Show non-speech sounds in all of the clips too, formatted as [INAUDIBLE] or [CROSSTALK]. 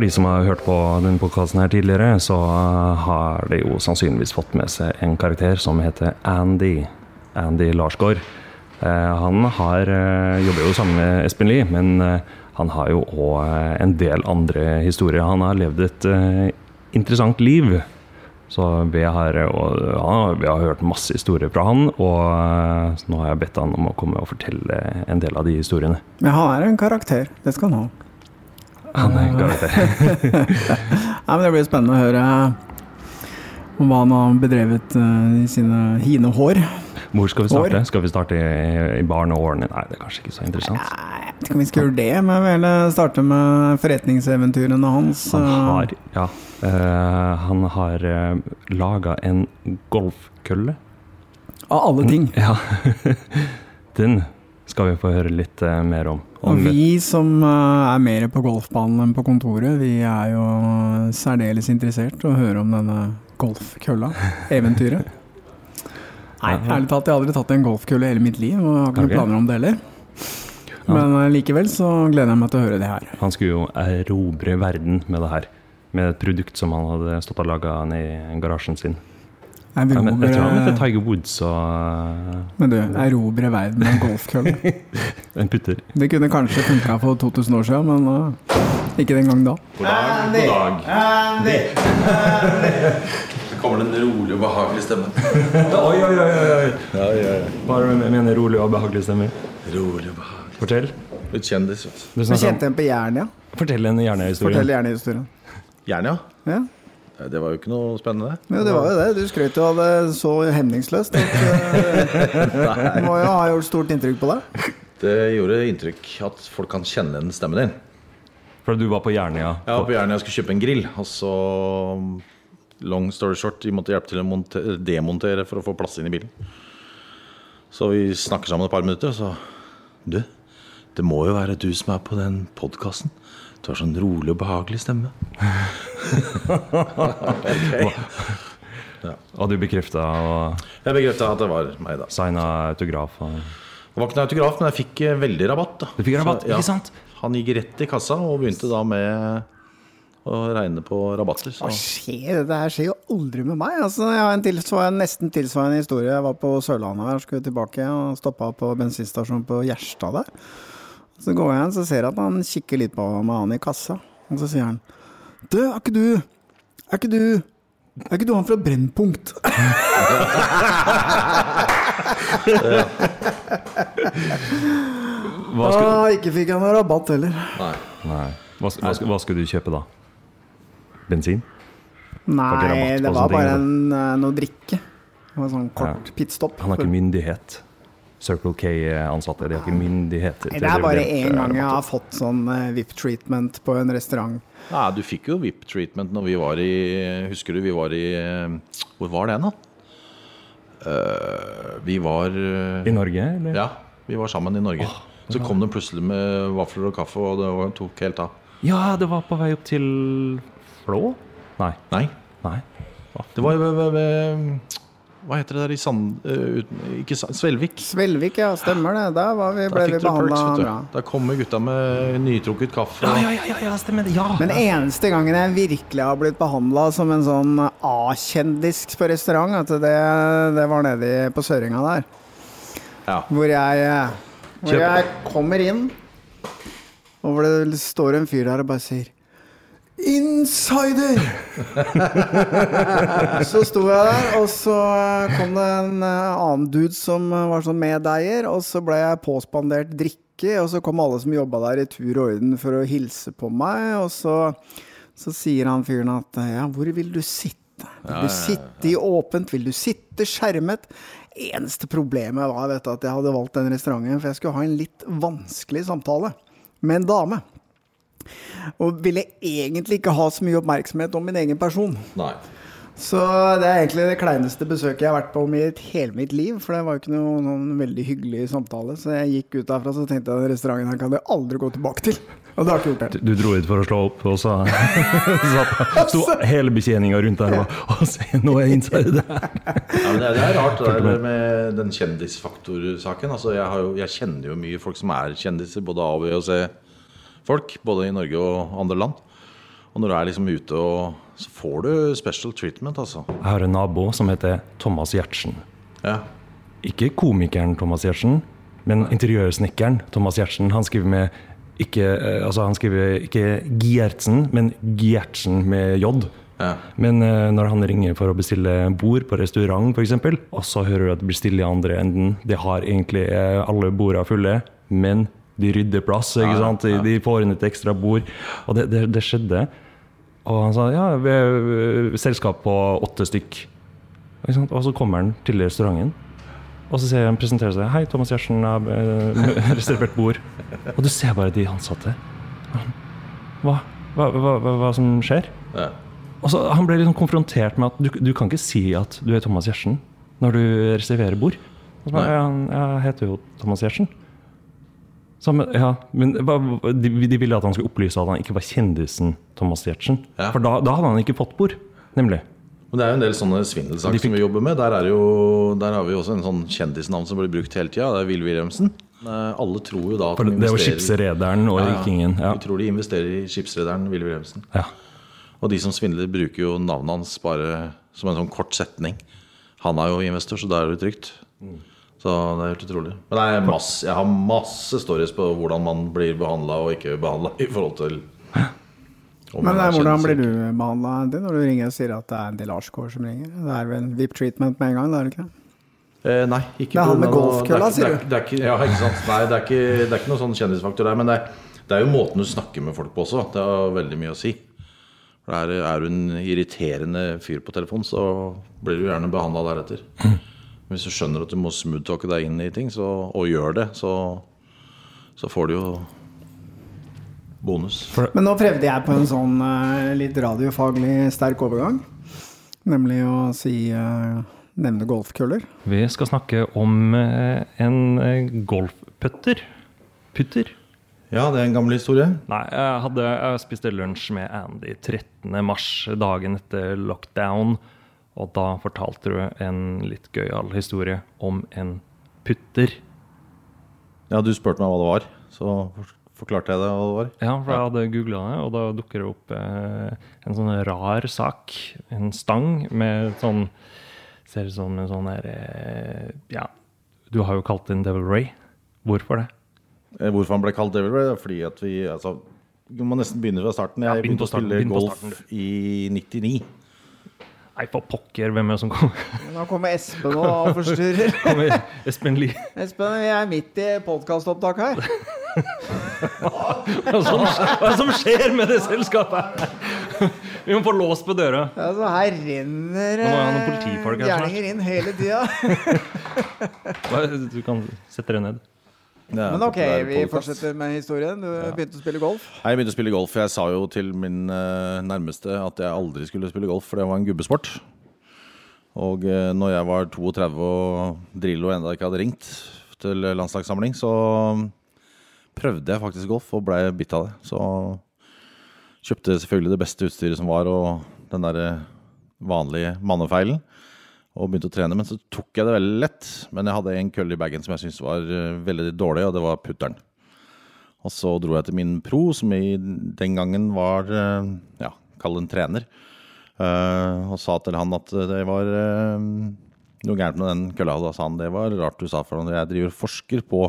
For de som har hørt på denne podkasten her tidligere, så har de jo sannsynligvis fått med seg en karakter som heter Andy. Andy Larsgaard. Eh, han har, eh, jobber jo sammen med Espen Lie, men eh, han har jo òg en del andre historier. Han har levd et interessant liv. Så vi har, og, ja, vi har hørt masse historier fra han, og nå har jeg bedt han om å komme og fortelle en del av de historiene. Men han er en karakter. Det skal han ha. Han er karakter. Nei, [LAUGHS] men det blir spennende å høre om hva han har bedrevet uh, i sine hine hår. Hvor skal vi starte? År. Skal vi starte i, i årene? Nei, det er kanskje ikke så interessant. Nei, jeg vet ikke om vi skal gjøre det, men vi vil starte med forretningseventyrene hans. Han uh, har, ja, uh, han har uh, laga en golfkølle. Av alle ting. Ja. [LAUGHS] Den skal vi få høre litt eh, mer om. Og vi som uh, er mer på golfbanen enn på kontoret, vi er jo særdeles interessert i å høre om denne golfkølla. [LAUGHS] Eventyret. Nei, ærlig talt, jeg har aldri tatt en golfkølle i hele mitt liv, og har ikke noen planer om det heller. Men likevel så gleder jeg meg til å høre det her. Han skulle jo erobre verden med det her. Med et produkt som han hadde stått og laga i garasjen sin. Men jeg tror han heter erobre, Tiger Woods og men du, erobre verden med en golfkølle. [LAUGHS] en putter. Det kunne kanskje funka for 2000 år siden, men uh, ikke den gang da. God dag, god dag. Andy, Andy. Så kommer det en rolig og behagelig stemme. Oi, oi, oi, oi. Ja, ja, ja. Hva mener rolig og behagelig stemme? Rolig og behagelig. Fortell. Litt kjendis, du. Kjente en på Jernia? fortell en hjernehistorie. Fortell Jernia-historien. Gjerne, ja. Ja. Nei, Det var jo ikke noe spennende. Jo, det var jo det. Du skrøt jo av det så hemningsløst. At, [LAUGHS] uh, det må jo ha gjort stort inntrykk på deg. Det gjorde inntrykk at folk kan kjenne igjen stemmen din. For du var på Jernia. Jeg var på Jernia og skulle kjøpe en grill, og så Long story short, vi måtte hjelpe til å demontere for å få plass inn i bilen. Så vi snakker sammen et par minutter, og så Du, det må jo være du som er på den podkasten. Du har sånn rolig og behagelig stemme. [LAUGHS] Og du bekrefta og Jeg bekrefta at det var meg, da. signa autograf. Og... Det var ikke noen autograf, men jeg fikk eh, veldig rabatt. da Du fikk rabatt, Så, ikke sant? Han gikk rett i kassa og begynte da med å regne på rabatter. Så. Hva skjer? Det her skjer jo aldri med meg. Altså, jeg har en tilsvarende, nesten tilsvarende historie. Jeg var på Sørlandet her, skulle tilbake og stoppa på bensinstasjonen på Gjerstad der. Så går jeg inn, så ser jeg at han kikker litt på meg, han i kassa. Og så sier han Du, er ikke du Er ikke du Er ikke du han fra Brennpunkt? [LAUGHS] Hva skulle, Ah, ikke fikk jeg noe rabatt heller. Nei. nei. Hva, hva, hva skulle du kjøpe da? Bensin? Nei, det var bare en, eh, noe drikke. Det var sånn kort pitstop. Han har ikke myndighet. Circle K-ansatte de har ikke myndighet. til Det er bare én gang jeg har fått sånn eh, VIP-treatment på en restaurant. Nei, du fikk jo VIP-treatment når vi var i Husker du vi var i eh, Hvor var det da? Uh, vi var eh, I Norge, eller? Ja, vi var sammen i Norge. Så kom det plutselig med vafler og kaffe, og det tok helt av. Ja, det var på vei opp til Flå? Nei. Nei, Nei. det var ved, ved, ved Hva heter det der i Sand... Uh, uten, ikke Sand, Svelvik. Svelvik, ja, stemmer det. Da var vi, ble vi behandla bra. Da kommer gutta med nytrukket kaffe. Ja, ja, ja, ja, stemmer det. Ja! Men eneste gangen jeg virkelig har blitt behandla som en sånn A-kjendis på restaurant, at det, det var nede på Søringa der. Ja. Hvor jeg, hvor Kjøp. jeg kommer inn, og hvor det står en fyr der og bare sier Insider! [LAUGHS] så sto jeg der, og så kom det en eh, annen dude som var sånn medeier, og så ble jeg påspandert drikke. Og så kom alle som jobba der i tur og orden for å hilse på meg, og så, så sier han fyren at ja, hvor vil du sitte? Vil du sitte i åpent? Vil du sitte skjermet? Eneste problemet var vet du, at jeg hadde valgt den restauranten, for jeg skulle ha en litt vanskelig samtale med en dame. Og ville egentlig ikke ha så mye oppmerksomhet om min egen person. Nei. Så det er egentlig det kleineste besøket jeg har vært på om i hele mitt liv. For det var jo ikke noe noen veldig hyggelig samtale. Så jeg gikk ut derfra så tenkte jeg at restauranten her kan jeg aldri gå tilbake til. [LAUGHS] Og det har jeg ikke gjort det. Du dro ut for å slå opp, og så [LAUGHS] [LAUGHS] sto hele betjeninga rundt der og bare se, nå er jeg inside der. Ja, det, det er rart det der med den kjendisfaktorsaken. Altså, jeg, jo, jeg kjenner jo mye folk som er kjendiser, både A, B og C-folk. Både i Norge og andre land. Og når du er liksom ute, og, så får du special treatment, altså. Jeg har en nabo som heter Thomas Gjertsen. Ja. Ikke komikeren Thomas Gjertsen, men interiørsnekkeren Thomas Gjertsen. Han skriver med ikke, eh, altså han skriver ikke Giertsen, men Giertsen med J. Ja. Men uh, når han ringer for å bestille bord på restaurant f.eks., og så hører du at det blir stille i andre enden Det har egentlig eh, alle bordene fulle, men de rydder plass. ikke sant? De, de får inn et ekstra bord. Og det, det, det skjedde. Og han sa ja, vi er øh, selskap på åtte stykk. Og så kommer han til restauranten. Og så ser han presenterer seg. 'Hei, Thomas Giertsen har øh, [LAUGHS] reservert bord.' Og du ser bare de ansatte. Hva, hva, hva, hva, som skjer? Ja. Og så Han ble liksom konfrontert med at du, du kan ikke si at du er Thomas Giertsen når du reserverer bord. Og så ja, jeg heter jo Thomas Giertsen. Men, ja, men de, de ville at han skulle opplyse at han ikke var kjendisen Thomas Giertsen. Ja. For da, da hadde han ikke fått bord, nemlig. Men det er jo en del sånne svindelsaker De fikk- som vi jobber med. Der, er jo, der har vi også en sånn kjendisnavn som blir brukt hele tida. Det er Will Wilhelmsen. Eh, Alle tror jo da at For de det investerer- skipsrederen og Ja, rikingen. Ja. Vi tror de investerer i skipsrederen Will Wilhelmsen. Ja. Og de som svindler, bruker jo navnet hans bare som en sånn kort setning. Han er jo investor, så da er det trygt. Så det er helt utrolig. Men det er masse, jeg har masse stories på hvordan man blir behandla og ikke behandla i forhold til Men man eh, er hvordan blir du behandla når du ringer og sier at det er en del Arsgaard som ringer? Det er vel VIP treatment med en gang, det er det ikke? Eh, nei, ikke Det er han med golfkølla, er sier er- det er ikke- Ja, ikke sant. Nei, det er ikke, det er ikke noen sånn kjendisfaktor der. Men det er, det er jo måten du snakker med folk på også. Det har veldig mye å si. For er, er du en irriterende fyr på telefon, så blir du gjerne behandla deretter. Hvis du skjønner at du må smoothtalke deg inn i ting, så, og gjør det, så, så får du jo bonus. Men nå prøvde jeg på en sånn eh, litt radiofaglig sterk overgang. Nemlig å si eh, nevne golfkøller. Vi skal snakke om eh, en golfputter. Putter. Ja, det er en gammel historie. Nei, jeg, hadde, jeg spiste lunsj med Andy 13. mars, dagen etter lockdown. Og da fortalte du en litt gøyal historie om en putter. Ja, du spurte meg hva det var, så forklarte jeg deg hva det var. Ja, for jeg hadde googla det, og da dukker det opp eh, en sånn rar sak. En stang med sånn Ser ut som en sånn her eh, Ja, du har jo kalt den Devil Ray. Hvorfor det? Eh, Hvorfor han ble kalt Devil Ray? Fordi at vi altså, Du må nesten begynne fra starten. Jeg begynte å spille starten, golf i 99. Nei, for pokker, hvem er det som kommer? [LAUGHS] Nå kommer Espen og forstyrrer. [LAUGHS] kommer Espen Lie. Espen, vi er midt i podkastopptak her. Hva som, hva som skjer med det selskapet? [LAUGHS] Vi må få lås på døra. Altså, her renner eh, her gjerninger inn hele tida. Du kan sette deg ned. Men ok, vi fortsetter med historien. Du begynte å spille golf. Jeg begynte å spille golf. Jeg sa jo til min uh, nærmeste at jeg aldri skulle spille golf, for det var en gubbesport. Og uh, når jeg var 32 og Drillo enda ikke hadde ringt til landslagssamling, så prøvde jeg faktisk golf og blei bitt av det. Så kjøpte selvfølgelig det beste utstyret som var, og den derre vanlige mannefeilen. Og begynte å trene, men så tok jeg det veldig lett. Men jeg hadde en kølle i bagen som jeg syntes var eh, veldig dårlig, og det var putteren. Og så dro jeg til min pro, som i den gangen var eh, ja, kall en trener. eh, og sa til han at det var noe gærent med den kølla. Da sa han det var rart du sa, for jeg driver forsker på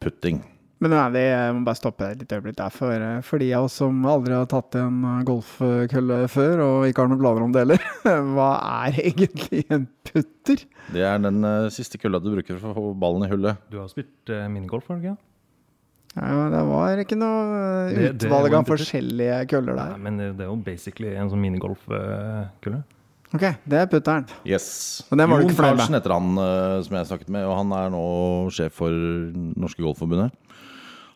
putting. Men vi, jeg må bare stoppe et lite øyeblikk der. For, eh, for de av oss som aldri har tatt en eh, golfkølle før, og ikke har noen planer om det heller, [LAUGHS] hva er egentlig en putter? Det er den uh, siste kølla du bruker for å få ballen i hullet. Du har spilt uh, minigolf, har du ikke? Ja, det var ikke noe Det- utvalg av forskjellige køller Nei, men det det er jo basically en sånn minigolfkølle. Ok, det er putteren. Yes. Og den var Jon? Karlsen heter han som jeg snakket med, og han er nå sjef for Norske Golfforbundet.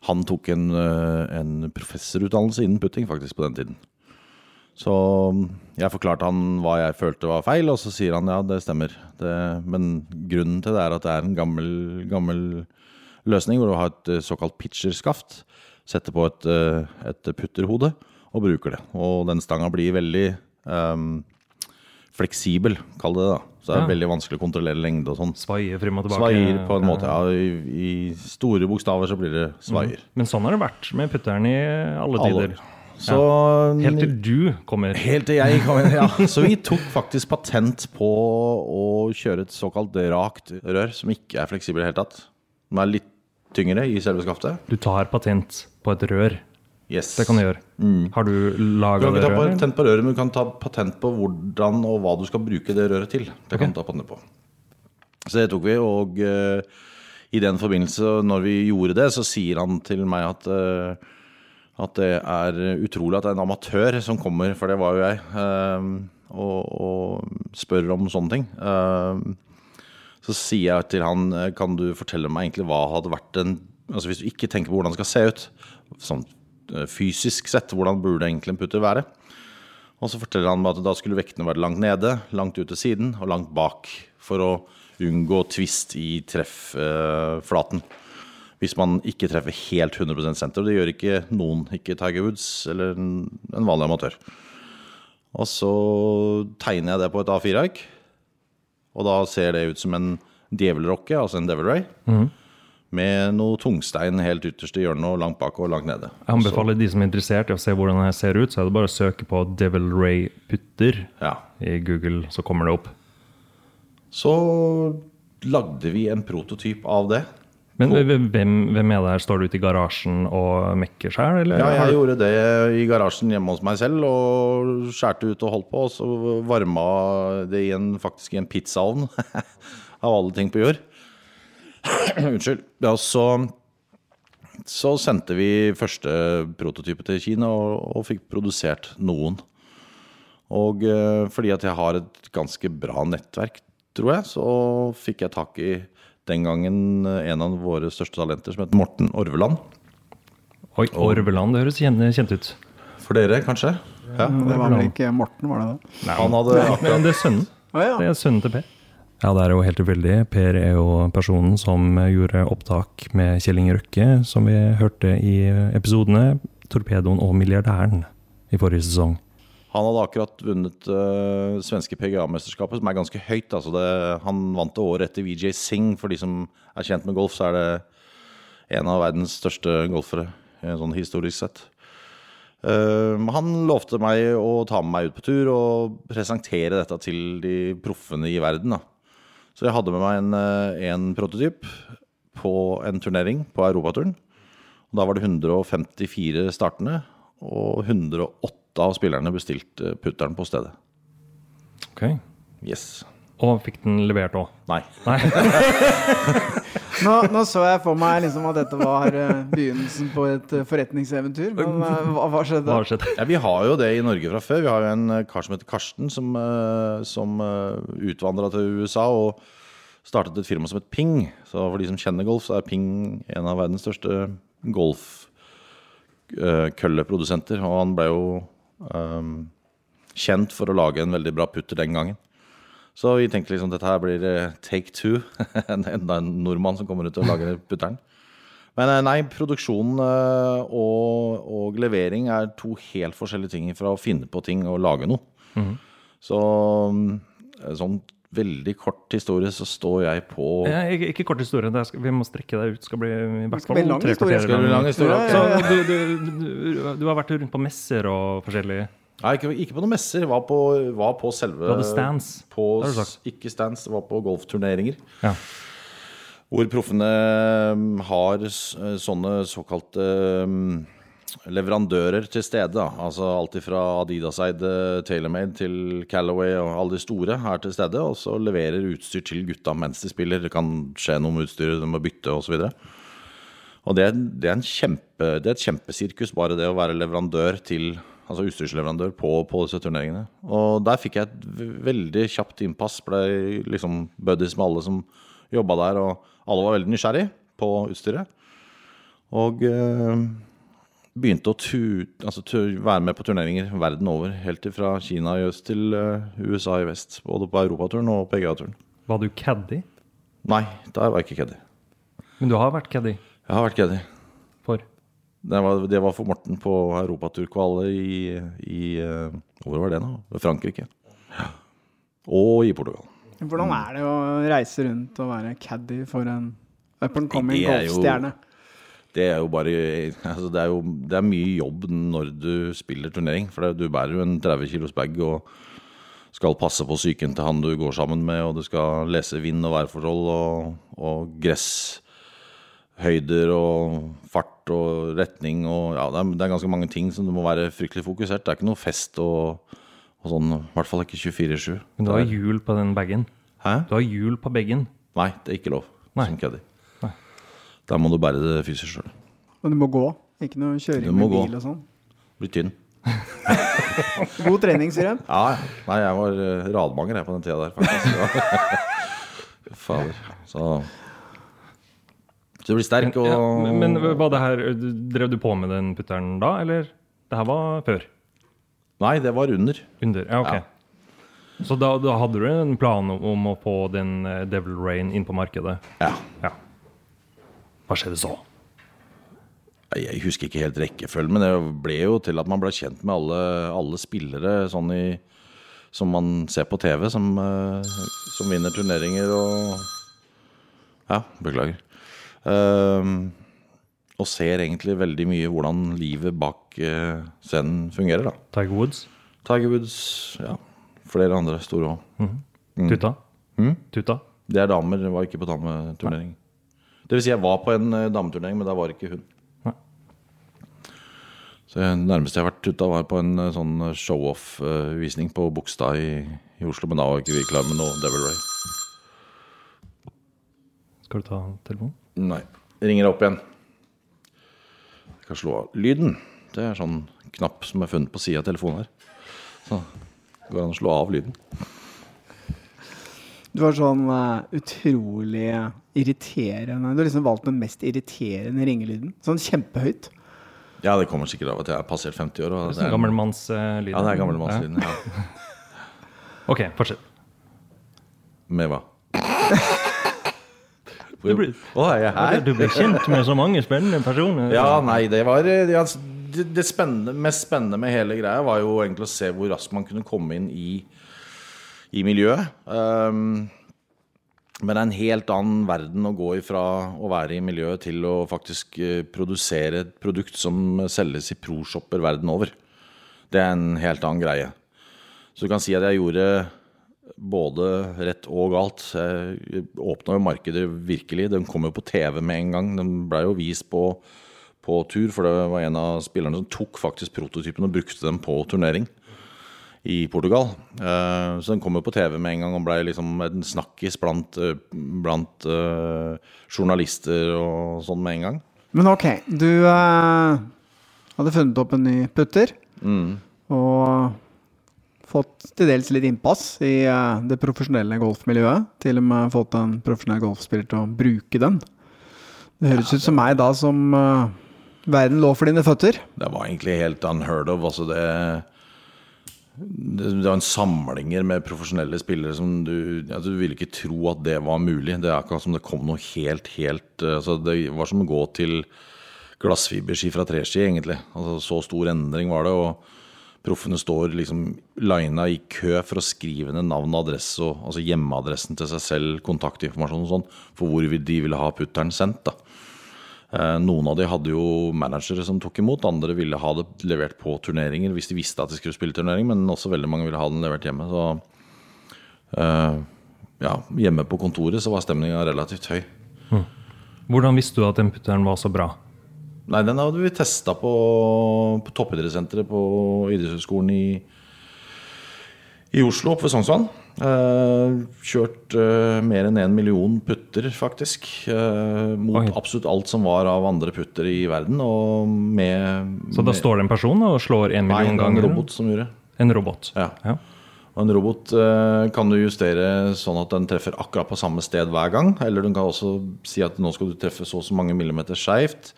Han tok en, eh, en professorutdannelse innen putting faktisk på den tiden. Så mm, jeg forklarte han hva jeg følte var feil, og så sier han ja, det stemmer. Det, men grunnen til det er at det er en gammel, gammel løsning hvor du har et eh, såkalt pitcherskaft. Setter på et, eh, et putterhode og bruker det. Og den stanga blir veldig um, fleksibel, kall det det. da. Så det er Ja. veldig vanskelig å kontrollere lengde og sånn. Svaier frem og tilbake. Svaier på en måte, ja. I, I store bokstaver så blir det svaier. Men sånn har det vært med putteren i alle tider. Så Helt til du kommer. Helt til jeg kommer, ja. [LAUGHS] Så vi tok faktisk patent på å kjøre et såkalt rakt rør, som ikke er fleksibel i det hele tatt. Den er litt tyngre i selve skaftet. Du tar patent på et rør. Yes. Det kan du gjøre. Har du Du laga kan det ikke ta røret? patent på røret, men du kan ta patent på hvordan og hva du skal bruke det røret til. Det kan du ta patent på. Så det tok vi, og uh, i den forbindelse, når vi gjorde det, så sier han til meg at uh, at det er utrolig at det er en amatør som kommer, for det var jo jeg, eh, og, og spør om sånne ting. Så sier jeg til han Kan du fortelle meg egentlig hva hadde vært en Altså Hvis du ikke tenker på hvordan det skal se ut, sånn fysisk sett, hvordan burde egentlig en putter være? Og så forteller han meg at da skulle vektene være langt nede, langt ut til siden og langt bak. For å unngå tvist i treffflaten. Hvis man ikke treffer helt 100 senter. Og det gjør ikke noen, ikke Tiger Woods eller en, vanlig amatør. Og så tegner jeg det på et A4-ark. Og da ser det ut som en djevelrokke, altså en devil ray. Med noe tungstein helt ytterst i hjørnet og langt bak og langt nede. Jeg anbefaler de som er interessert i å se hvordan det ser ut, så er det bare å søke på Devil Ray Putter Ja. i Google, så kommer det opp. Så lagde vi en prototyp av det. Men hvem, hvem er det her? Står du ute i garasjen og mekker sjøl, eller? Ja, jeg gjorde det i garasjen hjemme hos meg selv, og skjærte ut og holdt på, og så varma det i en, faktisk i en pizzaovn, [LAUGHS] av alle ting på jord. [CLEARS THROAT] Unnskyld. Ja, så, så sendte vi første prototype til Kina, og, og fikk produsert noen. Og eh, fordi at jeg har et ganske bra nettverk, tror jeg, så fikk jeg tak i den gangen en av våre største talenter, som heter Morten Orveland. Oi, Orveland, det høres kjent, kjent ut. For dere, kanskje? Ja. Det var vel ikke Morten, var det det? Han hadde Men akkurat det er sønnen. Ja. Det er sønnen til Per. Ja, det er jo helt tilfeldig. Per er jo personen som gjorde opptak med Kjell Inge Røkke, som vi hørte i episodene 'Torpedoen og milliardæren' i forrige sesong. Han hadde akkurat vunnet uh, svenske PGA-mesterskapet, som er ganske høyt. Altså det, han vant det året etter VJ Singh. For de som er kjent med golf, så er det en av verdens største golfere, eh, sånn historisk sett. Uh, han lovte meg å ta med meg ut på tur og presentere dette til de proffene i verden. Da. Så jeg hadde med meg en, eh, en prototyp på en turnering på europaturen. Og Da var det 154 startende, og 108 av spillerne bestilte putteren på stedet. Ok. Yes. Og fikk den levert òg. Nei. Nei. [LAUGHS] Nå, nå så jeg for meg liksom at dette var eh, begynnelsen på et eh, forretningseventyr. Men eh, hva, hva skjedde? Hva skjedde? Ja, vi har jo det i Norge fra før. Vi har jo en kar som heter Karsten, som, som utvandra til USA og startet et firma som het Ping. Så for de som kjenner golf, så er Ping en av verdens største golfkølleprodusenter. Og han ble jo um, kjent for å lage en veldig bra putter den gangen. Så vi tenkte liksom dette her blir eh, take two. [LAUGHS] En- Enda en nordmann som kommer ut og lager putteren. Men eh, nei, produksjon eh, og, og levering er to helt forskjellige ting fra å finne på ting og lage noe. Så mm, sånn veldig kort historie så står jeg på ja, Ikke, ikke kort historie, det er, skal- vi må strekke deg ut. Skal bli i hvert fall lang historie. Skal bli lang historie? Så du, du, du, du har vært rundt på messer og forskjellig Nei, ikke, ikke på noen messer. Var på, var på selve Var det stands. På, ikke stands, det var på golfturneringer. Ja. Hvor proffene mm, har sånne såkalte mm, leverandører til stede. da. Altså alt fra Adidas-eid eh, TaylorMade til Callaway og alle de store er til stede. Og så leverer utstyr til gutta mens de spiller. Det kan skje noe med utstyret, de må bytte osv. Og det, det, er en kjempe, det er et kjempesirkus, bare det å være leverandør til Altså utstyrsleverandør på, på disse turneringene. Og der fikk jeg et veldig kjapt innpass. Ble liksom buddies med alle som jobba der, og alle var veldig nysgjerrig på utstyret. Og eh, begynte å tu, altså, tu, være med på turneringer verden over. Helt fra Kina i øst til eh, USA i vest. Både på europaturen og PGA-turen. Var du caddy? Nei, der var jeg ikke caddy. Men du har vært caddy Jeg har vært caddy. Det var, det var for Morten på europaturkvalet i, i eh, Hvor var det nå? Frankrike. Ja. Og i Portugal. Hvordan er det å reise rundt og være caddy for en up and coming golfstjerne? Det er jo bare altså det, er jo, det er mye jobb når du spiller turnering. For du bærer jo en 30 kilos bag og skal passe på psyken til han du går sammen med, og du skal lese vind- og værforhold og, og gresshøyder og fart og retning og Ja, det er, det er ganske mange ting som du må være fryktelig fokusert. Det er ikke noe fest og, og sånn, i hvert fall ikke 24-7. Men du har hjul på den bagen. Hæ? Du har hjul på bagen. Nei, det er ikke lov Nei. som caddy. Der må du bære det fysisk sjøl. Og du må gå, ikke noe kjøring Du må med gå. bil og sånn. Bli tynn. [LAUGHS] God trening, sier jeg. Ja, nei, jeg var uh, radmanger jeg på den tida der, faktisk. [LAUGHS] Fader. Så Så du blir sterk og Ja, men men var det her Drev du på med den putteren da, eller? Det her var før? Nei, det var under. Under? Ja, ok. Ja. Så da, da hadde du en plan om, om å få den eh, Devil Rain inn på markedet? Ja. Ja. Hva skjedde så? Jeg husker ikke helt rekkefølgen, men det ble jo til at man ble kjent med alle, alle spillere sånn i, som man ser på TV, som, eh, som vinner turneringer og Ja, beklager. Ehm, og ser egentlig veldig mye hvordan livet bak eh, scenen fungerer, da. Tiger Woods? Tiger Woods, ja. Flere andre store òg. Tuta? Mm. Tuta? Det er damer, det var ikke på dameturnering. Det vil si, jeg var på en eh, dameturnering, men der var ikke hun. Nei. Så det nærmeste jeg har vært tuta, var på en eh, sånn show-off-visning på Bogstad i, i Oslo. Men da var ikke vi klar med noe Devil Ray. Skal du ta telefonen? Nei. Ringer opp igjen. Jeg kan slå av lyden. Det er sånn knapp som er funnet på sida av telefonen her. Så det går an å slå av lyden. Du har sånn uh, utrolig irriterende Du har liksom valgt den mest irriterende ringelyden. Sånn kjempehøyt. Ja, det kommer sikkert av at jeg har passert 50 år. Og det er er, gammelmannslyden ja, det er gammelmannslyden. Ja. [LAUGHS] Ok, fortsett. Med hva? Du blir- Å, er jeg her? Du ble kjent med så mange spennende personer. Ja, nei, det var eh, ja, Det, det spennende, mest spennende med hele greia var jo egentlig å se hvor raskt man kunne komme inn i, i miljøet. Um, men det er en helt annen verden å gå ifra å være i miljøet til å faktisk eh, produsere et produkt som selges i pro-shopper verden over. Det er en helt annen greie. Så du kan si at jeg gjorde både rett og galt. Jeg åpna jo markedet virkelig. Den kom jo på TV med en gang. Den blei jo vist på, på tur, for det var en av spillerne som tok faktisk prototypen og brukte den på turnering i Portugal. Eh, Så den kom jo på TV med en gang og blei liksom en snakkis blant, eh, blant eh, journalister og sånn med en gang. Men ok, du hadde funnet opp en ny putter. Og fått til dels litt innpass i eh, det profesjonelle golfmiljøet. Til og med fått en profesjonell golfspiller til å bruke den. Det høres ut som meg da som uh, verden lå for dine føtter. Det var egentlig helt unheard of. Altså det, det, det var en samlinger med profesjonelle spillere som du altså Du ville ikke tro at det var mulig. Det er akkurat som det kom noe helt, helt eh, altså Det var som å gå til glassfiberski fra treski, egentlig. Altså Så stor endring var det. og Proffene står liksom lina i kø for å skrive ned navn og adresse, og, altså hjemmeadressen til seg selv, kontaktinformasjon og sånn, for hvor de ville ha putteren sendt. da. Eh, Noen av de hadde jo managere som tok imot, andre ville ha det levert på turneringer hvis de visste at de skulle spille turnering, men også veldig mange ville ha den levert hjemme. Så eh, ja, hjemme på kontoret så var stemninga relativt høy. Hvordan visste du at den putteren var så bra? Nei, den hadde vi testa på, på toppidrettssenteret på idrettshøyskolen i, i Oslo, oppe ved Sognsvann. Eh, kjørt eh, mer enn én million putter, faktisk. eh, mot Oi. absolutt alt som var av andre putter i verden. Og med Så da står det en person og slår en Nei, million det var en ganger? robot som gjorde. En robot. Ja. Ja. Og en robot kan du justere sånn at den treffer akkurat på samme sted hver gang. Eller du kan også si at nå skal du treffe så og så mange millimeter skeivt,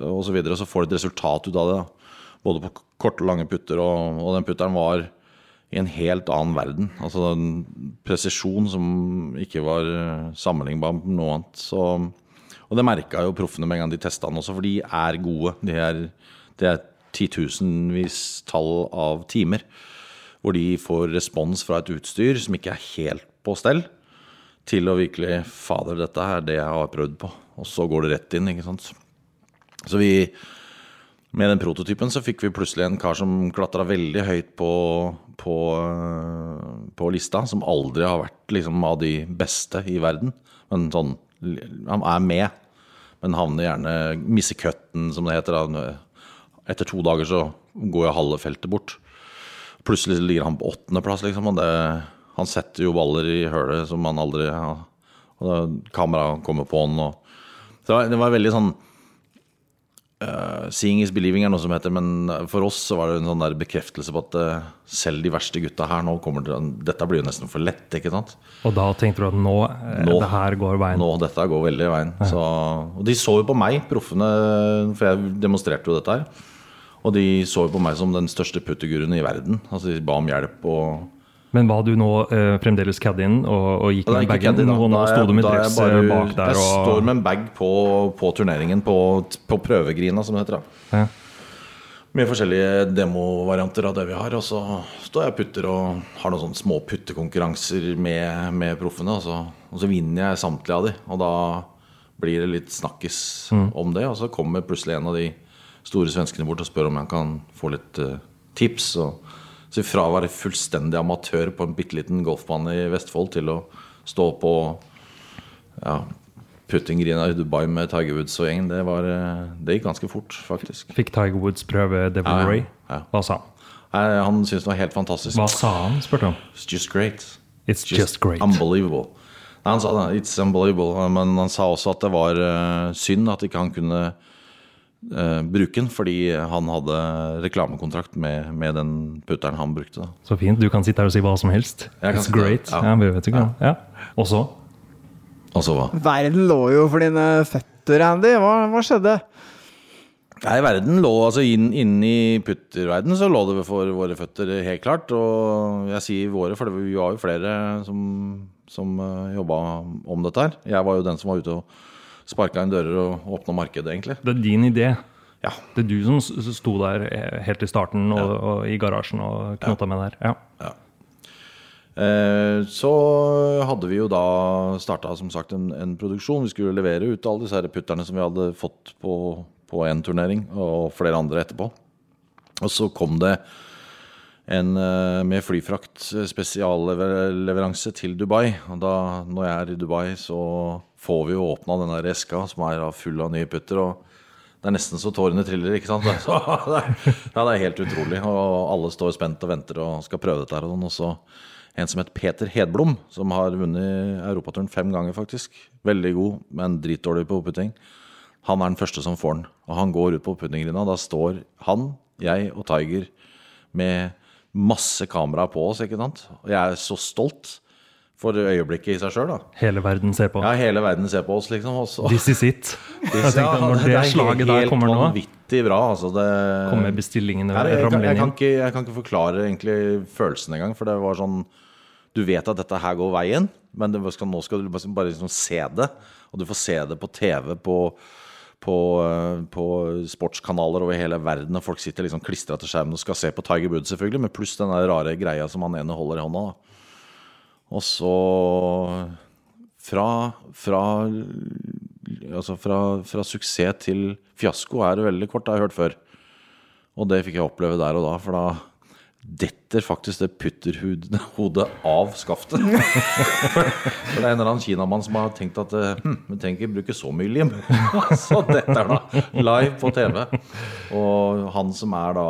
Og, så videre, så får du et resultat ut av det. Både på korte og lange putter. Og, og den putteren var i en helt annen verden. Altså en presisjon som ikke var eh, sammenlignbar med noe annet. Så, og det merka jo proffene med en gang de testa den også, for de er gode. Det er, det er titusenvis tall av timer hvor de får respons fra et utstyr som ikke er helt på stell, til å virkelig Fader, dette er det jeg har prøvd på. Og så går det rett inn, ikke sant. Så vi Med den prototypen så fikk vi plutselig en kar som klatra veldig høyt på, på, øh, på lista, som aldri har vært liksom av de beste i verden. Men sånn Han er med, men havner gjerne Misser cutten, som det heter. Etter to dager så går jo halve feltet bort. Plutselig ligger han på åttendeplass, liksom. Og det, han setter jo baller i hølet som han aldri har. Og kameraet kommer på han. Og, så det var, det var veldig sånn eh, Seeing is believing er noe som heter, men for oss så var det en sånn der bekreftelse på at uh, selv de verste gutta her nå kommer til Dette blir jo nesten for lett, ikke sant? Og da tenkte du at nå, eh, Nå. det her går veien. Nå, dette går veldig veien. veien. Så, og de så jo på meg, proffene, for jeg demonstrerte jo dette her. Og de så jo på meg som den største putteguruen i verden. Altså De ba om hjelp og Men var du nå eh, fremdeles caddien og, og gikk med bagen? da. Og nå sto du med dress eh, bak der Jeg og står med en bag på, på turneringen, på, på prøvegrina, som det heter. da Ja. Med forskjellige demovarianter av det vi har. Og så står jeg og putter og har noen sånne små puttekonkurranser med, med proffene. Og så, og så vinner jeg samtlige av de. Og da blir det litt snakkis om det. Og så kommer plutselig en av de store svenskene bort og spør om jeg kan få litt uh, tips. Og, så fra å være fullstendig amatør på en bitte liten golfbane i Vestfold til å stå på ja, puttinggrina i Dubai med Tiger Woods og gjengen, det, var, eh, det gikk ganske fort, faktisk. Fikk Tiger Woods prøve Devil Ja. Ray? Ja. Hva sa han? Han syntes det var helt fantastisk. Hva sa han, spurte han. It's just great. It's just great. Unbelievable. Nei, han sa det. It's unbelievable. Men han sa også at det var eh, synd at ikke han kunne eh, bruken, fordi han hadde reklamekontrakt med, med den putteren han brukte. Da. Så fint. Du kan sitte her og si hva som helst. It's great. ja. Ja, vet ikke. Ja. Og så? Og så hva? Verden lå jo for dine føtter, Andy. Hva, hva skjedde? Nei, verden lå altså inn, inn i putterverden så lå det for våre føtter, helt klart. Og jeg sier våre, for vi var jo flere som, som uh, jobba om dette her. Jeg var jo den som var ute og sparka inn dører og åpna markedet, egentlig. Det er din idé. Ja. Det er du som sto der eh, helt i starten og, og i garasjen og knota med der. Ja. Eh, Så hadde vi jo da starta som sagt en, en produksjon. Vi skulle levere ut alle disse putterne som vi hadde fått på, én en turnering, og flere andre etterpå. Og så kom det en eh, med flyfrakt spesialleveranse til Dubai. Og da, når jeg er i Dubai, så får vi jo åpna den der eska som er full av nye putter. og det er nesten så tårene triller, ikke sant? [LAUGHS] Så, det er, ja, det er helt utrolig. Og alle står spent og venter og skal prøve dette og sånn. Og så en som het Peter Hedblom, som har vunnet Europaturen fem ganger, faktisk. Veldig god, men dritdårlig på opputting. Han er den første som får den. Og han går ut på opputtinggrina. Da står han, jeg og Tiger med masse kamera på oss, ikke sant. Og jeg er så stolt for øyeblikket i seg sjøl. Hele verden ser på. Ja, hele verden ser på oss, liksom. Også. This is it. [LAUGHS] Jeg tenkte, Ja, når det er slaget der kommer nå, vanvittig bra. Altså det, kommer bestillingene her, jeg, kan, jeg, kan ikke, jeg kan ikke forklare egentlig følelsen engang. For det var sånn Du vet at dette her går veien, men det skal, nå skal du bare, bare liksom se det. Og du får se det på TV, på, på, eh, på sportskanaler over hele verden. Og folk sitter liksom klistra til skjermen og skal se på Tiger Woods, selvfølgelig. Men pluss den rare greia som han ene holder i hånda. da og så fra, fra, altså fra, fra suksess til fiasko er det veldig kort, det har jeg hørt før. Og det fikk jeg oppleve der og da, for da detter faktisk det putterhodet av skaftet. [LAUGHS] for det er en eller annen kinamann som har tenkt at hm, vi trenger ikke bruke så mye lim. [LAUGHS] så dette er da live på TV. Og han som er da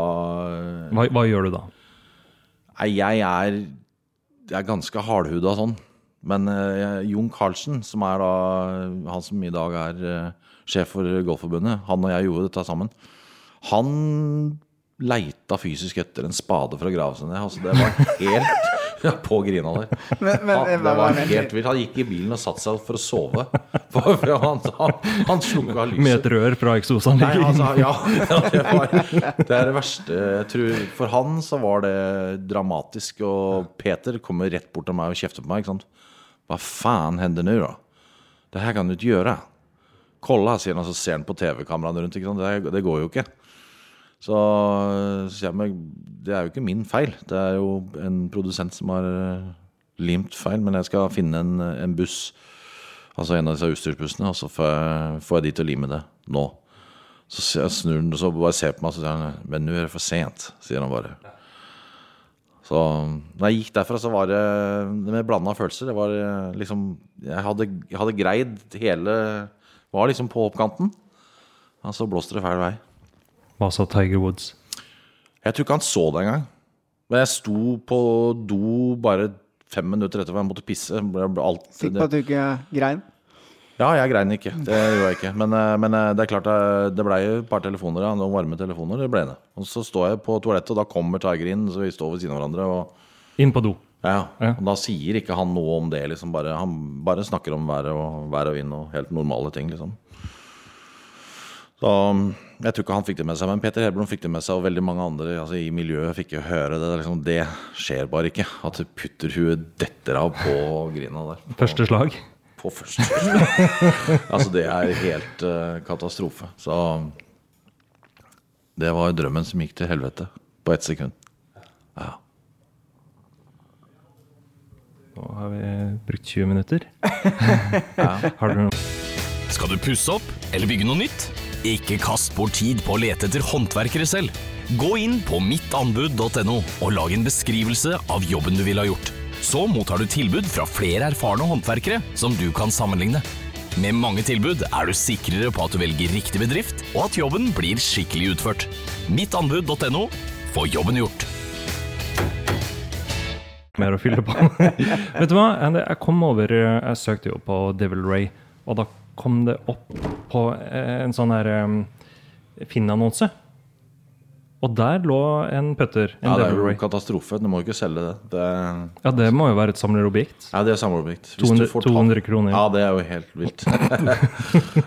Hva, hva gjør du da? Nei, jeg er, jeg er ganske hardhuda sånn. Men eh, Jon Carlsen, som er da han som i dag er eh, sjef for Golfforbundet, han og jeg gjorde dette sammen. Han leita fysisk etter en spade for å grave seg ned. Altså, det var helt [LAUGHS] ja, på grina der. Men, men, Han, det var helt vilt. Han gikk i bilen og satte seg for å sove. [LAUGHS] For, for han, han, han slukka lyset. Med et rør fra eksosanlegget. altså, ja, [LAUGHS] ja det, var, det er det verste. Jeg tror, for han så var det dramatisk. Og Peter kommer rett bort til meg og kjefter på meg. ikke sant? Hva faen hender nå, da? Det her kan du ikke gjøre. Kolla, sier han, og så ser han på TV-kameraene rundt. ikke sant? Det, det går jo ikke. Så så sier jeg det er jo ikke min feil. Det er jo en produsent som har eh, limt feil. Men jeg skal finne en, en buss, altså en av disse utstyrsbussene, og så får jeg, får jeg de til å lime det nå. Så jeg snur han, og så bare ser på meg, og så sier han Men nå er det for sent, sier han bare. Så da jeg gikk derfra, så var det med blanda følelser. Det var eh, liksom Jeg hadde, jeg hadde greid hele Var liksom på oppkanten. Og så blåste det feil vei. Hva sa Tiger Woods? Jeg tror ikke han så det engang. Men jeg sto på do bare fem minutter etterpå jeg måtte pisse. Sikker på at du ikke grein? Ja, jeg grein ikke. Det gjorde jeg ikke. Men, eh, men eh, det er klart det, det blei et par telefoner, ja, noen varme telefoner. Det ble det. Og så står jeg på toalettet, og da kommer Tiger inn, så vi står ved siden av hverandre. Og Inn på do. ja, Ja. og da sier ikke han noe om det. Liksom bare, han bare snakker om været og vær og vind og helt normale ting, liksom. Så jeg tror ikke han fikk det med seg, men Peter Helblom fikk det med seg, og veldig mange andre altså, i miljøet fikk jo høre det. Det, liksom, det skjer bare ikke. At putterhuet detter av på grina der. [LAUGHS] Første slag. På første [LAUGHS] Altså, det er helt uh, katastrofe. Så det var drømmen som gikk til helvete på ett sekund. Ja. Nå har vi brukt 20 minutter. [LAUGHS] Har du noe Skal du pusse opp eller bygge noe nytt? Ikke kast bort tid på å lete etter håndverkere selv. Gå inn på mittanbud.no og lag en beskrivelse av jobben du ville ha gjort. Så mottar du tilbud fra flere erfarne håndverkere som du kan sammenligne. Med mange tilbud er du sikrere på at du velger riktig bedrift, og at jobben blir skikkelig utført. Mittanbud.no få jobben gjort. mer å fylle på? [LAUGHS] Vet du hva? Jeg kom over Jeg søkte jo på Devil Ray, og da kom det opp på eh, en sånn her um, Finn-annonse. Og der lå en putter. En ja, det er jo en katastrofe. Du må jo ikke selge det. det Ja, det må jo være et samlerobjekt. ja, det er samlerobjekt. Hvis 200 du får tak- 200 kroner. Ja, det er jo helt vilt.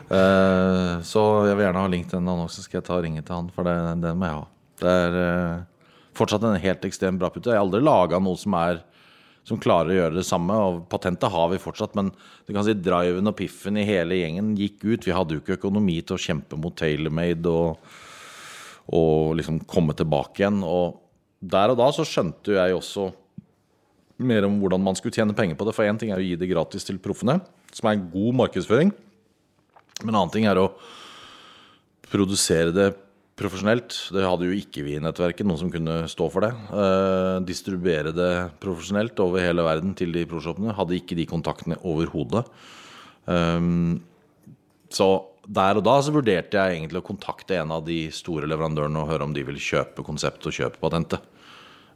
uh, [LAUGHS] så jeg vil gjerne ha link til den annonsen, skal jeg ta og ringe til han, for det, den må jeg ha. Det er uh, fortsatt en helt ekstremt bra putte. Jeg har aldri laga noe som er som klarer å gjøre det samme. og Patentet har vi fortsatt, men du kan si driven og piffen i hele gjengen gikk ut. Vi hadde jo ikke økonomi til å kjempe mot TaylorMade og, og liksom komme tilbake igjen. Og der og da så skjønte jeg også mer om hvordan man skulle tjene penger på det. For én ting er å gi det gratis til proffene, som er en god markedsføring. Men en annen ting er å produsere det profesjonelt. Det hadde jo ikke vi i nettverket, noen som kunne stå for det. Eh, distribuere det profesjonelt over hele verden til de proshopene. Hadde ikke de kontaktene overhodet. Um, så der og da så vurderte jeg egentlig å kontakte en av de store leverandørene og høre om de ville kjøpe konseptet og kjøpe patentet.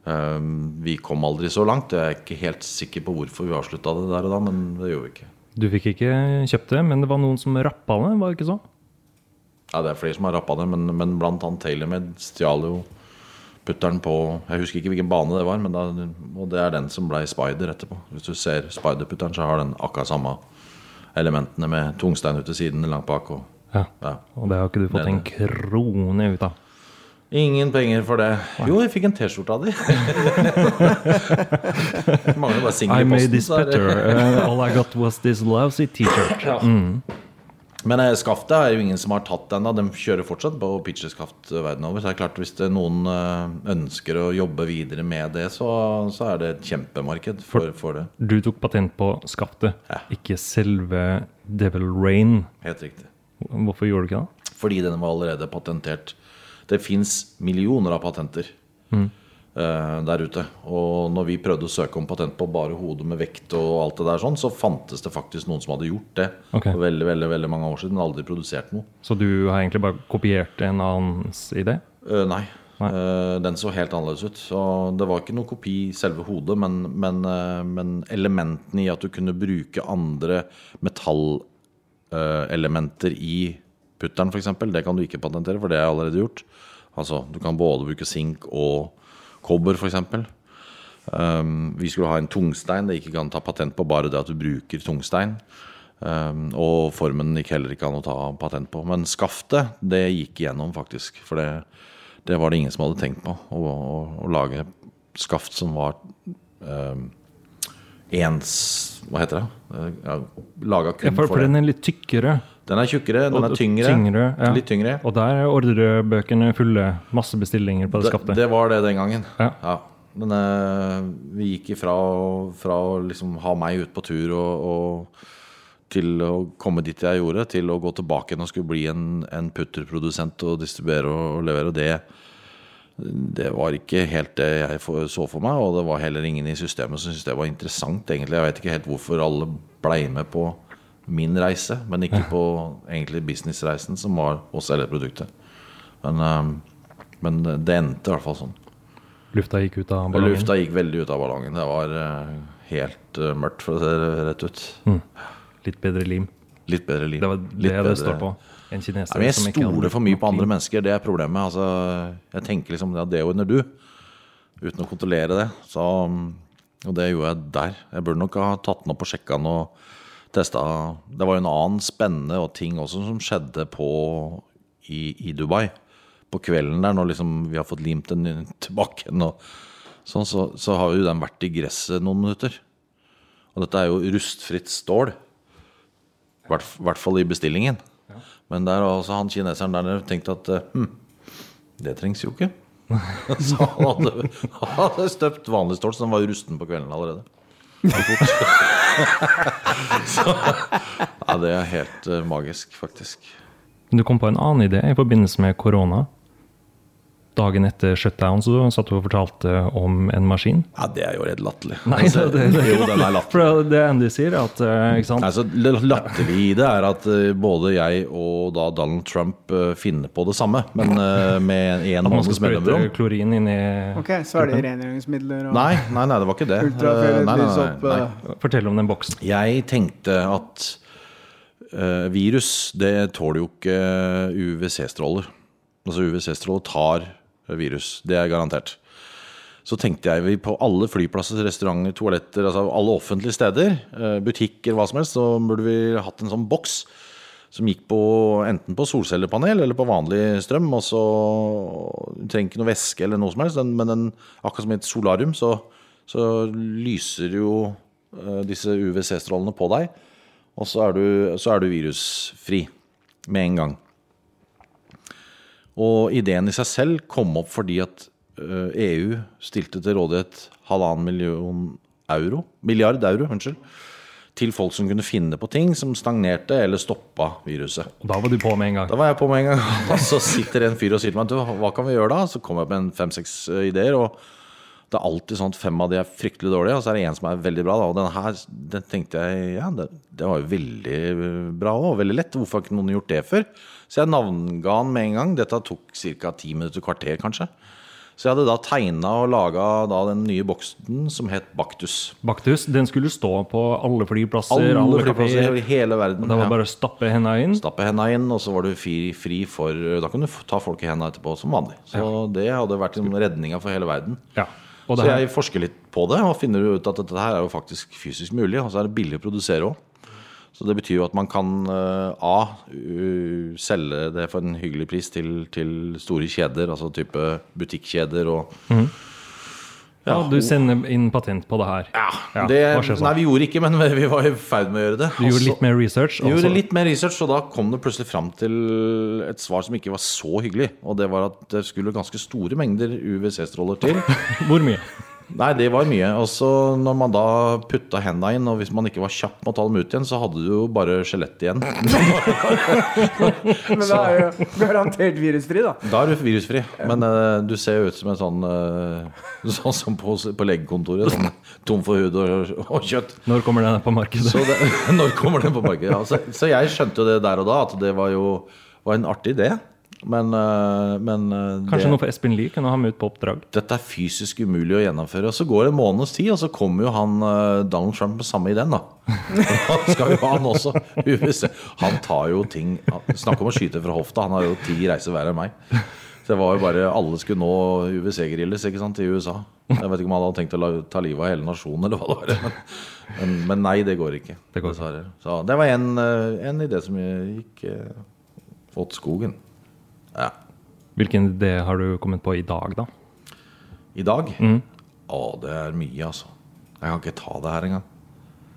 Um, vi kom aldri så langt. Jeg er ikke helt sikker på hvorfor vi avslutta det der og da, men det gjorde vi ikke. Du fikk ikke kjøpt det, men det var noen som rappa det, var det ikke så? Ja, det er flere som har rappa det, men, men blant annet TaylorMade stjal jo putteren på Jeg husker ikke hvilken bane det var, men da, og det er den som ble Spider etterpå. Hvis du ser Spider-putteren, så har den akkurat samme elementene med tungstein ut til siden langt bak. Og, Ja. ja. Og det har ikke du fått en krone ut av. Ingen penger for det. Jo, jeg fikk en T-skjorte av de. [LAUGHS] Mangler bare I posten. i made this er better. Uh, all I got was this lousy t-shirt. [LAUGHS] Men eh, skaftet er jo ingen som har tatt ennå. De kjører fortsatt på pitcheskaft verden over. Så det er klart hvis det noen eh, ønsker å jobbe videre med det, så, så er det et kjempemarked for, for det. Du tok patent på skaftet, Ja. ikke selve Devil Rain. Helt riktig. Hvorfor gjorde du ikke det? Fordi den var allerede patentert. Det fins millioner av patenter eh, der ute. Og når vi prøvde å søke om patent på bare hodet med vekt og alt det der sånn, så fantes det faktisk noen som hadde gjort det okay. for veldig, veldig, veldig mange år siden, men aldri produsert noe. Så du har egentlig bare kopiert en annens idé? Uh, nei. Nei. Uh, Den så helt annerledes ut. Så det var ikke noe kopi selve hodet, men, men, uh, men elementene i at du kunne bruke andre metallelementer i putteren, f.eks., det kan du ikke patentere, for det er allerede gjort. Altså, du kan både bruke sink og kobber, f.eks. Um, vi skulle ha en tungstein det ikke kan ta patent på, bare det at du bruker tungstein. Um, og formen gikk heller ikke an å ta patent på. Men skaftet, det gikk igjennom, faktisk. For det, det var det ingen som hadde tenkt på. Å, å, å lage skaft som var um, ens Hva heter det? Uh, Ja, Laga kun for, for, for den er litt tykkere. Den er tjukkere, den er tyngre. ja. Litt tyngre. Og der er ordrebøkene fulle. Masse bestillinger på det Det, skapet. det var det den gangen. Ja. Men eh, vi gikk ifra å- liksom ha meg ut på tur og, og til å komme dit jeg gjorde, til å gå tilbake igjen og skulle bli en, en putterprodusent og distribuere og, og levere. Det, det var ikke helt det jeg så for meg, og det var heller ingen i systemet som syntes det var interessant, egentlig. Jeg vet ikke helt hvorfor alle blei med på min reise, men ikke på egentlig businessreisen, som var å selge produktet. Men, eh, men det endte i hvert fall sånn. Lufta gikk ut av ballongen. Lufta gikk veldig ut av ballongen. Det var eh, helt eh, mørkt, for å se det rett ut. Litt bedre lim. Litt bedre lim. Det var det det bedre- står på. En kineser Ja, jeg stoler for mye på andre mennesker. Det er problemet. Altså, jeg tenker liksom ja, det ordner du, uten å kontrollere det. Så, og det gjorde jeg der. Jeg burde nok ha tatt den opp og sjekka den og testa. Det var jo en annen spennende og ting også som skjedde på i, i Dubai. På kvelden der, når liksom vi har fått limt den tilbake igjen, og sånn, så, så har jo den vært i gresset noen minutter. Og dette er jo rustfritt stål. I hvert, hvert fall i bestillingen. Men der også altså han kineseren der nede tenkt at eh, hm, det trengs jo ikke. [LAUGHS] Så han hadde, hadde støpt vanlig stål så den var rusten på kvelden allerede. [LAUGHS] [LAUGHS] Så ja, det er helt eh, magisk, faktisk. Du kom på en annen idé i forbindelse med korona. Dagen etter shutdown så satt du og fortalte om en maskin. Ja, det er jo redd latterlig. Nei, Altså, [LAUGHS] det, det, jo, den er latterlig. For det Andy sier, er at eh, ikke sant? Altså, latterlig i det er at eh, både jeg og da Donald Trump eh, finner på det samme, men med en At man skal måneds sprøyte mellomrom. klorin inn i Ok, Svelge rengjøringsmidler og Nei, nei, nei, det var ikke det. Nei, nei, nei, nei. Fortell om den boksen. Jeg tenkte at eh, virus, det tåler jo ikke UVC-stråler. Altså UVC-stråler tar virus, det er garantert. Så tenkte jeg på alle flyplasser, restauranter, toaletter, altså alle offentlige steder, eh, butikker, hva som helst, så burde vi hatt en sånn boks som gikk på enten på solcellepanel eller på vanlig strøm. Og så Du trenger ikke noe væske eller noe som helst, men den, akkurat som i et solarium, så, så lyser jo eh, disse UVC-strålene på deg. Og så er, du, så er du virusfri med en gang. Og ideen i seg selv kom opp fordi at eh, EU stilte til rådighet halvannen million euro, milliard euro, unnskyld, til folk som kunne finne på ting som stagnerte eller stoppa viruset. Og da var du på med en gang. Da var jeg på med en gang. [LAUGHS] Og så sitter en fyr og sier til meg «Du, hva kan vi gjøre da? Så kommer jeg med fem-seks eh, ideer. og det er alltid sånn at fem av de er fryktelig dårlige, og så er det en som er veldig bra. Da. Og den her den tenkte jeg ja, det, det var jo veldig bra og veldig lett. Hvorfor har ikke noen gjort det før? Så jeg navnga den med en gang. Dette tok ca. ti minutter, kvarter kanskje. Så jeg hadde da tegna og laga den nye boksen som het Baktus. Baktus, den skulle stå på alle flyplasser, Alle alle, flyplasser i hele verden. Det var ja. bare å stappe hendene inn. Stappe henda inn, og så var du fri, fri for Da kan du ta folk i henda etterpå som vanlig. Så det hadde vært redninga for hele verden. Ja. Og Så jeg forsker litt på det og finner ut at dette her er jo faktisk fysisk mulig. Og så er det billig å produsere òg. Så det betyr jo at man kan eh, A. selge det for en hyggelig pris til, til store kjeder, altså type butikkjeder og ja, du sender inn patent på det her. Ja, det? Nei, vi gjorde ikke, men [LAUGHS] vi var i ferd med å gjøre det. Du gjorde litt mer research. Vi gjorde altså- litt mer research, og da kom det plutselig fram til et svar som ikke var så hyggelig. Og det var at det skulle ganske store mengder UVC-stråler til. [LAUGHS] Hvor mye? Nei, det var mye. Og så når man da putta henda inn, og hvis man ikke var kjapp med å ta dem ut igjen, så hadde du jo bare skjelettet igjen. [LAUGHS] Men da er jo garantert virusfri, da. Da er du virusfri. Men uh, du ser jo ut som en sånn uh, [LAUGHS] Sånn som på, på legekontoret. Sånn, tom for hud og, og kjøtt. Når kommer den på markedet? Så det, [LAUGHS] når kommer den på markedet? Ja, så, så jeg skjønte jo det der og da, at det var jo var en artig idé. Men, eh, men eh, Kanskje det, noe for Espen Lie? Kunne ha med ut på oppdrag? dette er fysisk umulig å gjennomføre. Og så går det en måneds tid, og så kommer jo han eh, Donald Trump med samme ideen, da. [LAUGHS] Skal jo han også Han tar jo ting Snakk om å skyte fra hofta. Han har jo ti reiser hver enn meg. Så det var jo bare Alle skulle nå sant, i USA. Jeg vet ikke om han hadde tenkt å ta livet av hele nasjonen, eller hva det var. Men, men, nei, det går ikke. Det går. Så det var en, en idé som gikk Fått åt skogen. Ja. Hvilken idé har du kommet på i dag, da? I dag? Mm. Å, det er mye, altså. Jeg kan ikke ta det her engang.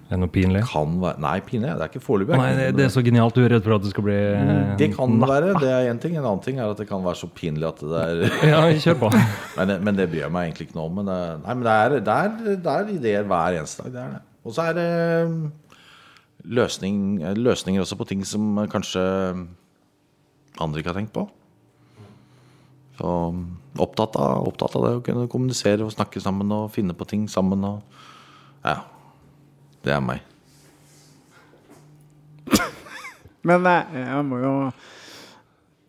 Er det noe pinlig? Kan være Nei, pinlig. Det er ikke foreløpig. Det, det er så genialt. Du er redd for at det skal bli eh, Det kan det være. Det er én ting. En annen ting er at det kan være så pinlig at det er [LAUGHS] Ja, kjør på. [LAUGHS] Men, det- men det bryr jeg meg egentlig ikke noe om. Men det, nei, men det, er, det, er, det er ideer hver eneste dag. Er. Og så er det mm, løsning, løsninger også på ting som kanskje andre ikke har tenkt på. Så mm, opptatt av, opptatt av det å kunne kommunisere og snakke sammen og finne på ting sammen. Og, ja. Det er meg. Men jeg må jo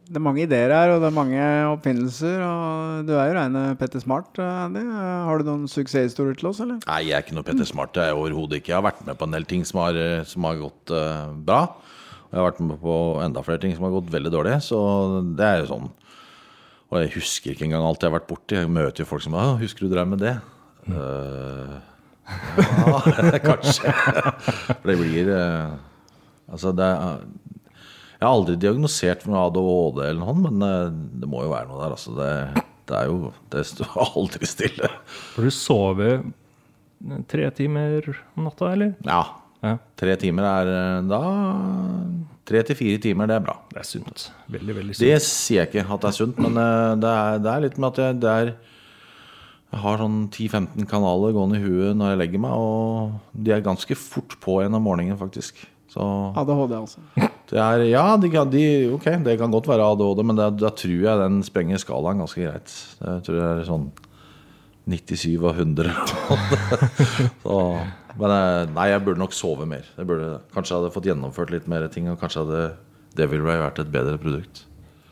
Det er mange ideer her, og det er mange oppfinnelser. Og du er jo reine Petter Smart, Andy. Har du noen suksesshistorier til oss, eller? Nei, jeg er ikke noe Petter Smart. Det er jeg overhodet ikke. Jeg har vært med på en del ting som har, som har gått uh, bra. Og jeg har vært med på enda flere ting som har gått veldig dårlig. Så det er jo sånn. Og jeg husker ikke engang alt jeg har vært borti. Jeg møter jo folk som «Å, 'Husker du drev med det?' Eh, ja, [LAUGHS] kanskje. For det blir uh, Altså, det er Jeg har aldri diagnosert med ADHD eller noe, men uh, det må jo være noe der. Altså, det, det er jo Det står [LAUGHS] aldri stille. For du sover tre timer om natta, eller? Ja. Ja. Tre timer er da Tre til fire timer, det er bra. Det er sunt. Veldig, veldig sunt. Det sier jeg ikke at det er sunt, men eh, det er, det er litt med at jeg, det er Jeg har sånn 10-15 kanaler gående i huet når jeg legger meg, og de er ganske fort på igjen om morgenen, faktisk. Så ADHD, altså. det er Ja, de, de, ok, det kan godt være ADHD, men det, da tror jeg den sprenger skalaen ganske greit. Jeg tror det er sånn 97 av 100. [LAUGHS] Så, men eh, nei, jeg burde nok sove mer. Jeg burde, kanskje jeg hadde fått gjennomført litt mer ting, og kanskje hadde Devil Ray vært et bedre produkt.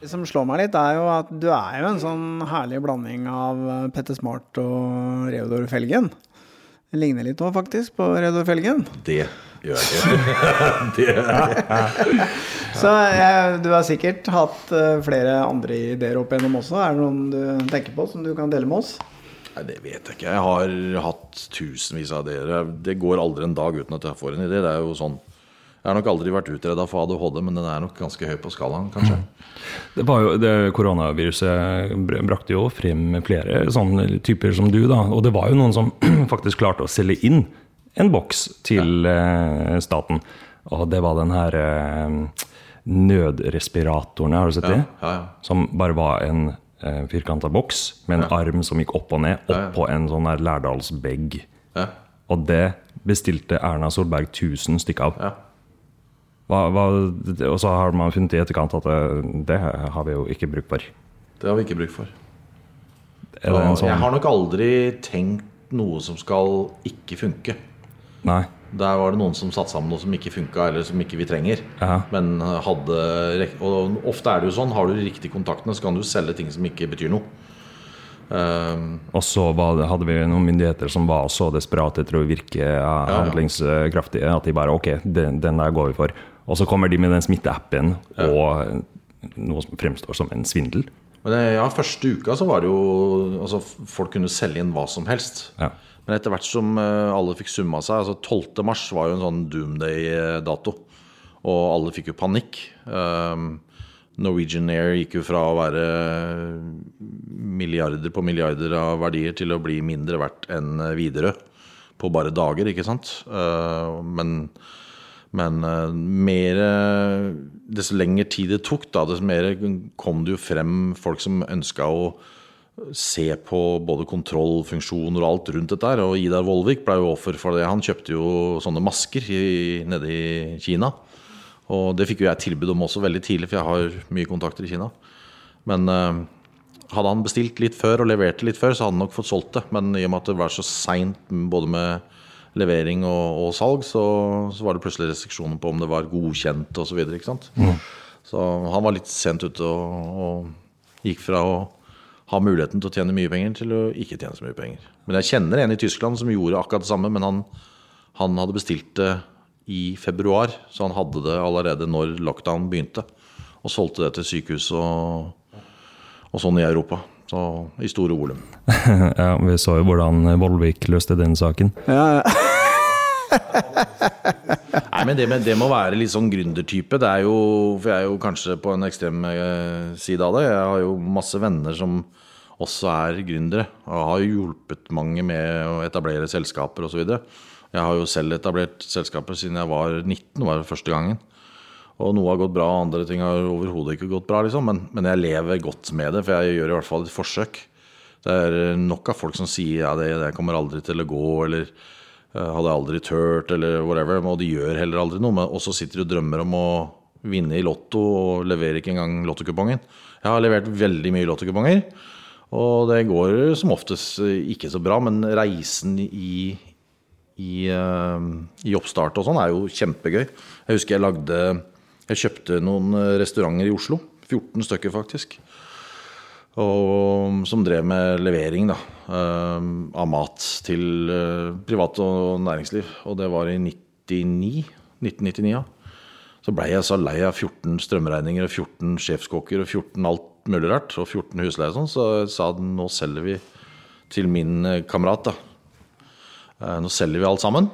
Det som slår meg litt, er jo at du er jo en sånn herlig blanding av eh, Petter Smart og Reodor Felgen. Det ligner litt òg, faktisk, på Reodor Felgen. Det gjør jeg ikke. [LAUGHS] det gjør jeg. [LAUGHS] Så jeg, du har sikkert hatt eh, flere andre ideer opp igjennom også. Er det noen du tenker på som du kan dele med oss? Nei, Det vet jeg ikke. Jeg har hatt tusenvis av ideer. Det går aldri en dag uten at jeg får en idé. Det er jo sånn Jeg har nok aldri vært utreda for ADHD, men den er nok ganske høy på skalaen, kanskje. Det var jo, det Koronaviruset brakte jo frem flere sånne typer som du. da, Og det var jo noen som [CLEARS THROAT] faktisk klarte å selge inn en boks til ja. staten. Og det var den her eh, nødrespiratoren, har du sett det? ja, ja. Som bare var en eh, firkanta boks med en arm som gikk opp og ned, Ja, ja. oppå en sånn her Lærdalsbegg. Ja, Og det bestilte Erna Solberg 1000 stykker av. ja. Hva, hva, og så har man funnet i etterkant at det, det har vi jo ikke bruk for. Det har vi ikke bruk for. Sånn Jeg har nok aldri tenkt noe som skal ikke funke. Nei. Der var det noen som satte sammen noe som ikke funka, eller som ikke vi trenger. Ja. Men hadde Og ofte er det jo sånn, har du de riktige kontaktene, så kan du selge ting som ikke betyr noe. Um, Og så det, hadde vi noen myndigheter som var så desperate etter å virke ja, ja. handlingskraftige at de bare Ok, den, den der går vi for. Og så kommer de med den smitteappen og noe som fremstår som en svindel. Men det, ja, første uka så var det jo Altså, folk kunne selge inn hva som helst. Ja. Men etter hvert som eh, alle fikk summa seg altså 12. mars var jo en sånn doomday-dato. Og alle fikk jo panikk. Um, Norwegian Air gikk jo fra å være milliarder på milliarder av verdier til å bli mindre verdt enn Widerøe på bare dager, ikke sant? Uh, men men mer Desto lengre tid det tok, da, desto mer kom det jo frem folk som ønska å se på både kontrollfunksjoner og alt rundt dette. Og Idar Vollvik ble jo offer for det. Han kjøpte jo sånne masker i, nede i Kina. Og det fikk jo jeg tilbud om også veldig tidlig, for jeg har mye kontakter i Kina. Men eh, hadde han bestilt litt før og leverte litt før, så hadde han nok fått solgt det. Men i og med at det var så seint både med levering og, og salg, så, så var det plutselig restriksjoner på om det var godkjent osv. Så, videre, ikke sant? Så han var litt sent ute og, og gikk fra å ha muligheten til å tjene mye penger til å ikke tjene så mye penger. Men jeg kjenner en i Tyskland som gjorde akkurat det samme, men han, han hadde bestilt det i februar, så han hadde det allerede når lockdown begynte. Og solgte det til sykehus og, og sånn i Europa. Så i store volum. [LAUGHS] ja, vi så jo hvordan Vollvik løste den saken. Ja, Ja, Nei, men det, det må være litt sånn gründertype. Det er jo, for jeg er jo kanskje på en ekstrem eh, side av det. Jeg har jo masse venner som også er gründere. Og har hjulpet mange med å etablere selskaper osv. Jeg har jo selv etablert selskaper siden jeg var 19, var det første gangen. Og noe har gått bra, andre ting har overhodet ikke gått bra. Liksom. Men, men, jeg lever godt med det, for jeg gjør i hvert fall et forsøk. Det er nok av folk som sier ja, det, det kommer aldri til å gå, eller hadde aldri turt, eller whatever. Og de gjør heller aldri noe. Og så sitter de og drømmer om å vinne i Lotto og leverer ikke engang lottokupongen. Jeg har levert veldig mye lottokuponger, og det går som oftest ikke så bra. Men reisen i, i, eh, i oppstart og sånn er jo kjempegøy. Jeg husker jeg lagde Jeg kjøpte noen restauranter i Oslo. 14 stykker, faktisk og som drev med levering da, eh, av mat til eh, privat og næringsliv. Og det var i 99, 1999. ja. Så blei jeg så lei av 14 strømregninger og 14 sjefskokker og 14 alt mulig rart, og 14 husleie og sånn, så sa at nå selger vi til min eh, kamerat. da. Nå selger vi alt sammen,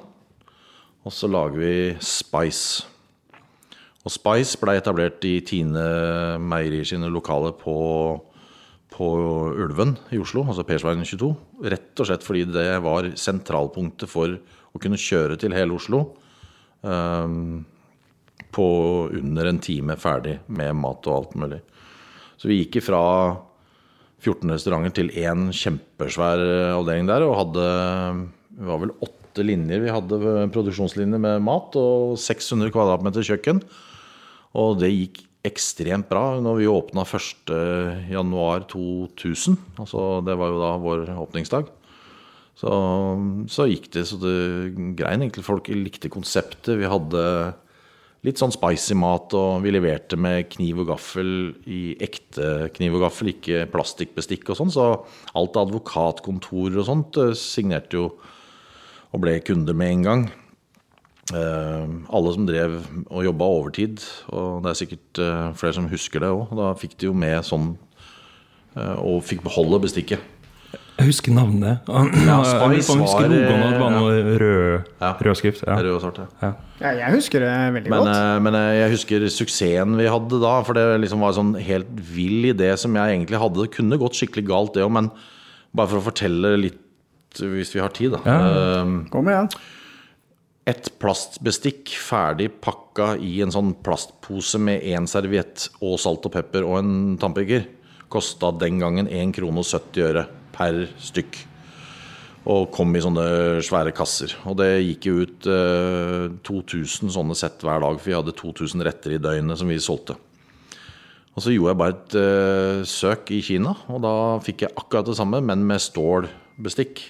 og så lager vi Spice. Og Spice blei etablert i Tine Meierier sine lokaler på på Ulven i Oslo, altså Persveien 22. Rett og slett fordi det var sentralpunktet for å kunne kjøre til hele Oslo um, på under en time ferdig med mat og alt mulig. Så vi gikk ifra 14 restauranter til én kjempesvær avdeling der, og hadde Det var vel åtte linjer vi hadde, produksjonslinjer med mat, og 600 kvadratmeter kjøkken. Og det gikk ekstremt bra når vi åpna 1.1.2000. Altså, det var jo da vår åpningsdag. Så, så gikk det så det grein egentlig. Folk likte konseptet. Vi hadde litt sånn spicy mat, og vi leverte med kniv og gaffel i ekte kniv og gaffel, ikke plastikkbestikk og sånn. Så alt advokatkontorer og sånt eh, signerte jo og ble kunder med en gang. Uh, alle som drev og jobba overtid, og det er sikkert uh, flere som husker det òg, da fikk de jo med sånn uh, Og fikk beholde bestikket. Jeg husker navnet. [CLEARS THROAT] Ja, Spice jeg husker logoen, det var noe rød, ja. rød skrift. Ja. Rød og svart, ja. ja. jeg husker det veldig men, godt. Men jeg husker suksessen vi hadde da, for det liksom var en sånn helt vill idé som jeg egentlig hadde. Det kunne gått skikkelig galt, det òg, men bare for å fortelle litt, hvis vi har tid, da. Kom igjen et plastbestikk ferdig pakka i en sånn plastpose med én serviett og salt og pepper og en tannpirker kosta den gangen 1 krone og 70 øre per stykk. Og kom i sånne svære kasser. Og det gikk jo ut eh, 2000 sånne sett hver dag, for vi hadde 2000 retter i døgnet som vi solgte. Og så gjorde jeg bare et eh, søk i Kina, og da fikk jeg akkurat det samme, men med stålbestikk.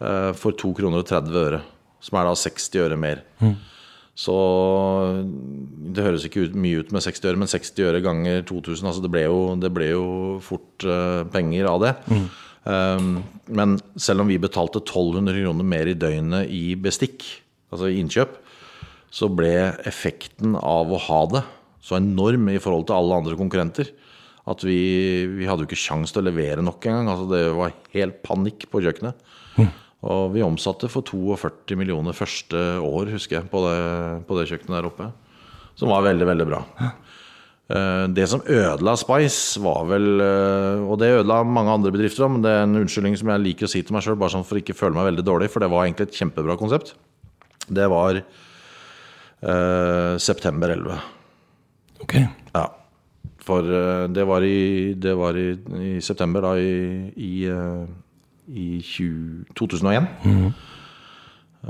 Eh, for 2 kroner og 30 øre som er da 60 øre mer. Mm. Så det høres ikke ut, mye ut med 60 øre, men 60 øre ganger 2000 altså det, ble jo, det ble jo fort uh, penger av det. Mm. Um, men selv om vi betalte 1200 kroner mer i døgnet i bestikk, altså i innkjøp, så ble effekten av å ha det så enorm i forhold til alle andre konkurrenter at vi, vi hadde jo ikke kjangs til å levere nok engang. Altså det var helt panikk på kjøkkenet. Mm. Og vi omsatte for 42 millioner første år, husker jeg, på det, på det kjøkkenet der oppe. Som var veldig, veldig bra. Eh, det som ødela Spice, var vel eh, Og det ødela mange andre bedrifter men det er en unnskyldning som jeg liker å si til meg sjøl, bare sånn for ikke føle meg veldig dårlig, for det var egentlig et kjempebra konsept. Det var eh, september 11. Ok. Ja. For eh, det var i, det var i, i september, da, i, i i 20, 2001. Mm.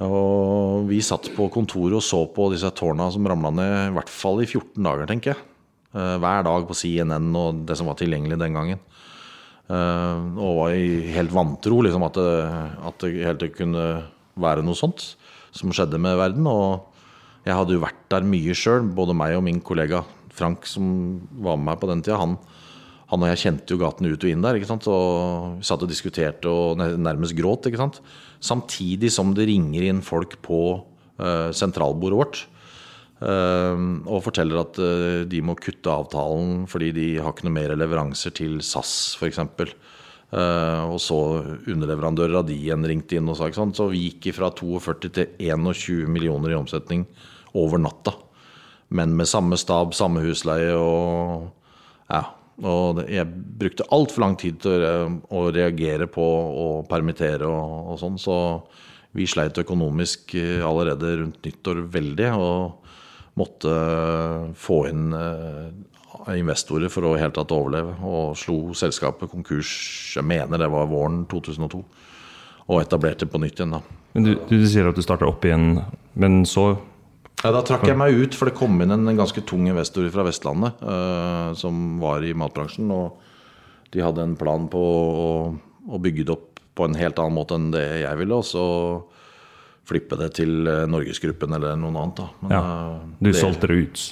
Og vi satt på kontoret og så på disse tårna som ramla ned i hvert fall i 14 dager, tenker jeg. Eh, hver dag på CNN og det som var tilgjengelig den gangen. Eh, og var helt vantro liksom, at, det, at det helt kunne være noe sånt som skjedde med verden. Og jeg hadde jo vært der mye sjøl, både meg og min kollega Frank som var med meg på den tida, han, han og jeg kjente jo gaten ut og inn der. ikke sant? Og vi satt og diskuterte og nærmest gråt. ikke sant? Samtidig som det ringer inn folk på uh, sentralbordet vårt. uh, og forteller at uh, de må kutte avtalen fordi de har ikke noe mer leveranser til SAS f.eks. Uh, og så underleverandører av de igjen ringte inn og sa ikke sant? Så vi gikk fra 42 til 21 millioner i omsetning over natta. Men med samme stab, samme husleie og Ja. Og jeg brukte altfor lang tid til å, reagere på å permittere og, og sånn, så vi sleit økonomisk eh, allerede rundt nyttår veldig. Og måtte få inn eh, investorer for å helt tatt overleve. Og slo selskapet konkurs, jeg mener det var våren 2002. Og etablerte på nytt igjen, da. Men du, du sier at du starta opp igjen, men så Ja, Da trakk jeg meg ut, for det kom inn en ganske tung investor fra Vestlandet eh, som var i matbransjen. Og de hadde en plan på å, å bygge det opp på en helt annen måte enn det jeg ville. Og så flippe det til eh, Norgesgruppen eller noen annet. da. Men, Ja, eh, du det- solgte det ut.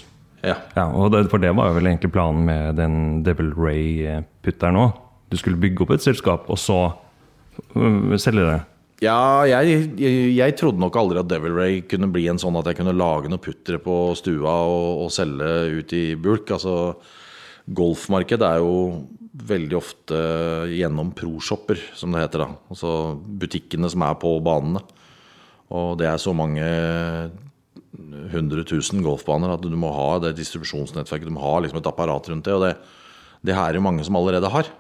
Ja. Ja, og det, For det var jo vel egentlig planen med den Devil Ray-putteren òg. Du skulle bygge opp et selskap, og så øh, selge det. Ja, jeg, jeg, jeg trodde nok aldri at Devil Ray kunne bli en sånn at jeg kunne lage noe puttere på stua og, og selge ut i bulk. Altså, golfmarkedet er jo veldig ofte gjennom pro-shopper, som det heter. da. Altså butikkene som er på banene. Og det er så mange hundre tusen golfbaner at du må ha det distribusjonsnettverket. Du må ha liksom et apparat rundt det, og det, det er jo mange som allerede har.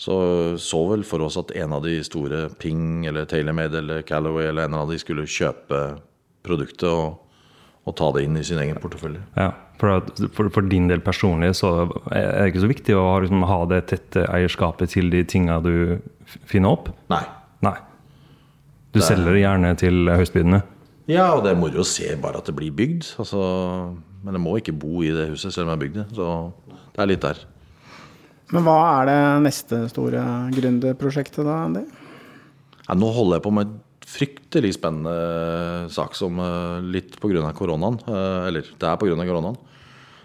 Så så vel for oss at en av de store, Ping eller TaylorMade eller Callaway eller en av de skulle kjøpe produktet og, og ta det inn i sin egen portefølje. Ja, for, at, for, for din del personlig så er det ikke så viktig å liksom, ha det tette eierskapet til de tinga du finner opp. Nei. Nei. Du selger det gjerne til høystbydende. Ja, og det er moro å se bare at det blir bygd. Altså, men jeg må ikke bo i det huset selv om jeg har bygd det. Så det er litt der. Men hva er det neste store gründerprosjektet da, Andy? Ja, nå holder jeg på med et fryktelig spennende sak som eh, litt pga. koronaen. eh, Eller det er pga. koronaen.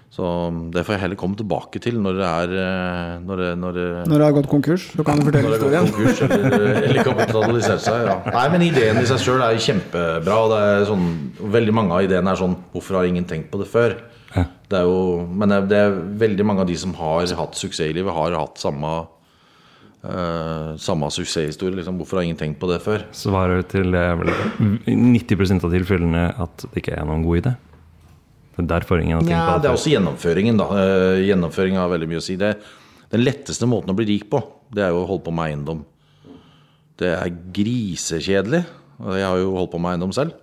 Så det får jeg heller komme tilbake til når det er eh, Når det, når det, Når det har gått konkurs, så kan du fortelle når det har historien. konkurs eller, eller kapitalisert seg. Ja. Nei, men ideen i seg sjøl er kjempebra. og Det er sånn, veldig mange av ideene er sånn Hvorfor har ingen tenkt på det før? Det er jo, men det er veldig mange av de som har hatt suksess i livet, har hatt samme uh, samme suksesshistorie. Liksom. Hvorfor har ingen tenkt på det før? Svaret til det er 90% av tilfellene at det ikke er noen god idé. Det er derfor ingen har tenkt Ja, på det det. er også gjennomføringen, da. Uh, Gjennomføring har veldig mye å si. Det, den letteste måten å bli rik på, det er jo å holde på med eiendom. Det er grisekjedelig. Jeg har jo holdt på med eiendom selv,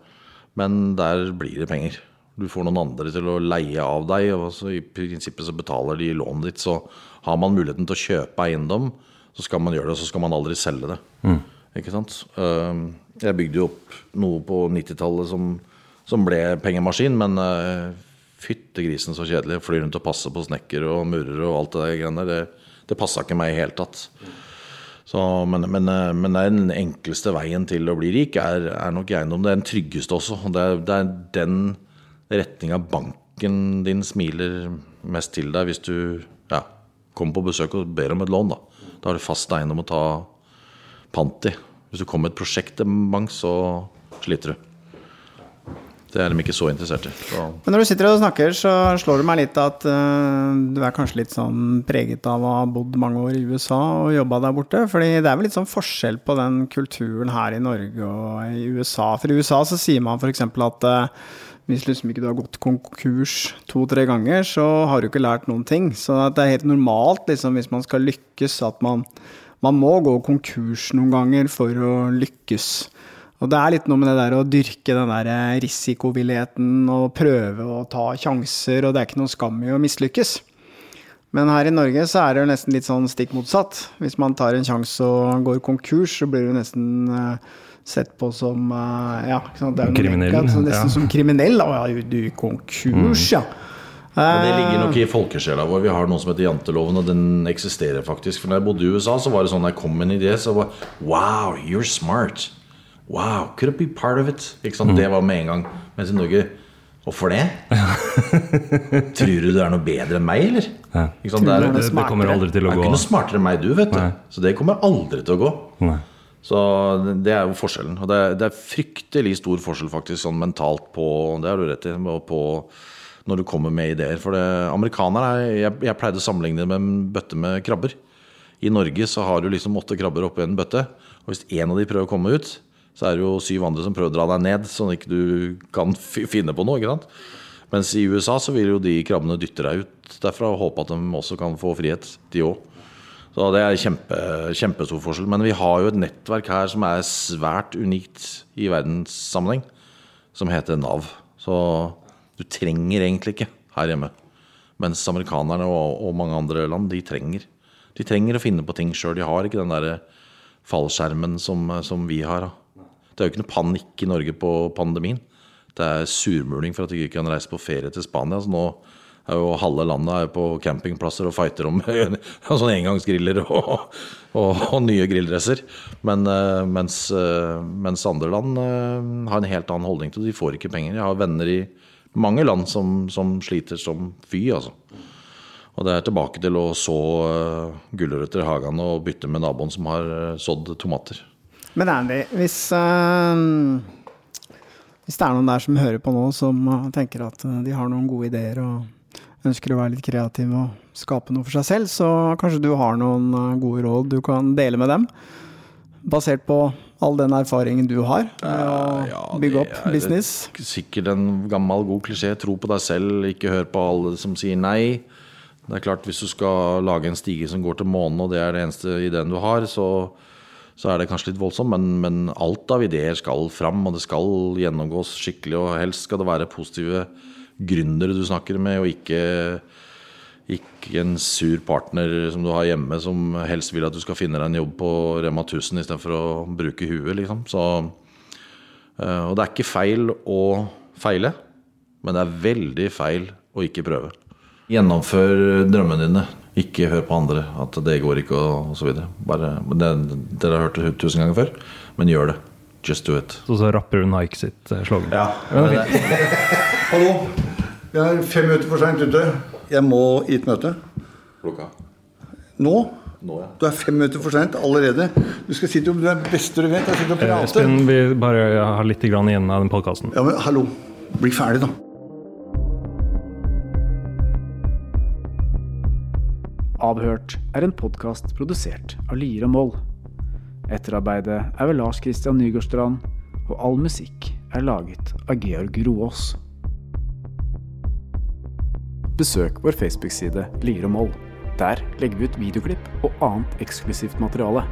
men der blir det penger. Du får noen andre til å leie av deg, og så i prinsippet så betaler de lånet ditt. Så har man muligheten til å kjøpe eiendom, så skal man gjøre det, og så skal man aldri selge det. Ikke sant? Um, Jeg bygde jo opp noe på 90-tallet som, som ble pengemaskin, men uh, fytte grisen så kjedelig. Fly rundt og passe på snekker og murer og alt det der greiene der. Det, det passa ikke meg i hele tatt. Så, men, men, eh, men den enkleste veien til å bli rik er, er nok eiendom. Det er den tryggeste også. Det er, det er den retninga banken din smiler mest til deg hvis du ja, kommer på besøk og ber om et lån. Da Da har du fast eiendom å ta pant i. Hvis du kommer med et prosjekt til bank, så sliter du. Det er de ikke så interessert i. Så. Men når du sitter og snakker, så slår det meg litt at uh, du er kanskje litt sånn preget av å ha bodd mange år i USA og jobba der borte. Fordi det er vel litt sånn forskjell på den kulturen her i Norge og i USA. For i USA så sier man f.eks. at eh, hvis liksom ikke du har gått konkurs to-tre ganger, så har du ikke lært noen ting. Så det er helt normalt liksom, hvis man skal lykkes, at man, man må gå konkurs noen ganger for å lykkes. Og det er litt noe med det der å dyrke den der risikovilligheten og prøve å ta sjanser, og det er ikke noe skam i å mislykkes. Men her i Norge så er det jo nesten litt sånn stikk motsatt. Hvis man tar en sjanse og går konkurs, så blir du nesten eh, sett på som eh, ja, ikke sant? Det er Kriminell, nekket, så nesten ja. som kriminell. Å ja, du konkurs, ja. Men det ligger nok i folkesjela vår. Vi har noe som heter janteloven, og den eksisterer faktisk. For når jeg bodde i USA, så var det sånn når jeg kom med en idé, så var Wow, you're smart. Wow, could it be part of it? Ikke sant? Det var med en gang. Mens i Norge Hvorfor det? [LAUGHS] Tror du du er noe bedre enn meg, eller? Ja. Ikke sant? Det, du det, Det, kommer aldri til er ikke noe smartere enn meg, du, vet du. Nei. Så det kommer aldri til å gå. Nei. Så det er jo forskjellen. Og det er, det er fryktelig stor forskjell faktisk sånn mentalt på Det har du rett i. På når du kommer med ideer. For det, amerikanere er, jeg, jeg pleide å sammenligne det med en bøtte med krabber. I Norge så har du liksom åtte krabber oppi en bøtte. Og hvis én av de prøver å komme ut, så er det jo syv andre som prøver å dra deg ned, sånn at ikke du kan finne på noe. ikke sant? Mens i USA så vil jo de krabbene dytte deg ut derfra og håpe at de også kan få frihet, de òg. Så det er kjempe, kjempestor forskjell. Men vi har jo et nettverk her som er svært unikt i verdenssammenheng, som heter Nav. Så du trenger egentlig ikke her hjemme. Mens amerikanerne og, og mange andre land, de trenger. De trenger å finne på ting sjøl. De har ikke den derre fallskjermen som, som vi har. Det er jo ikke noe panikk i Norge på pandemien. Det er surmuling for at de ikke kan reise på ferie til Spania. Så nå jo halve landet er på campingplasser og fighter om [LAUGHS] sånne engangsgriller og, og, og nye grilldresser. Men, eh, mens, eh, mens andre land eh, har en helt annen holdning til det. De får ikke penger. Jeg har venner i mange land som, som sliter som fy, altså. Og det er tilbake til å så gulrøtter i hagen og bytte med naboen som har sådd tomater. Men Andy, hvis, øh, hvis det er noen der som hører på nå, som tenker at de har noen gode ideer og ønsker å være litt kreativ og skape noe for seg selv, så kanskje du har noen eh, gode råd du kan dele med dem? Basert på all den erfaringen du har med å Ja, bygge opp business? Sikkert en gammel, god klisjé. Tro på deg selv, ikke hør på alle som sier nei. Det er klart, Hvis du skal lage en stige som går til månen, og det er det eneste ideen du har, så, så er det kanskje litt voldsomt. Men, men alt av ideer skal fram, og det skal gjennomgås skikkelig. Og helst skal det være positive gründere du snakker med, og ikke, ikke en sur partner som du har hjemme, som helst vil at du skal finne deg en jobb på Rema 1000 istedenfor å bruke huet, liksom. Så, eh, og det er ikke feil å feile, men det er veldig feil å ikke prøve. Gjennomfør drømmene dine. Ikke hør på andre. At det går ikke, og så videre. Dere har hørt det tusen ganger før, men gjør det. Just do it. Så så rapper hun Nike sitt eh, Ja. [LAUGHS] Hallo. Jeg er fem minutter for seint ute. Jeg må i et møte. Klokka. Nå? Nå, ja. Du er fem minutter for seint allerede. Du skal sitte og Du er beste du vet. Jeg sitter og Eh, prater. Espen, vi bare har litt grann igjen av den podkasten. Ja, men hallo. Bli ferdig, da. Avhørt er en podkast produsert av Lier og Moll. Etterarbeidet er ved Lars Christian Nygårdstrand, og all musikk er laget av Georg Roaas. Besøk vår Facebook-side Lier og Moll. Der legger vi ut videoklipp og annet eksklusivt materiale.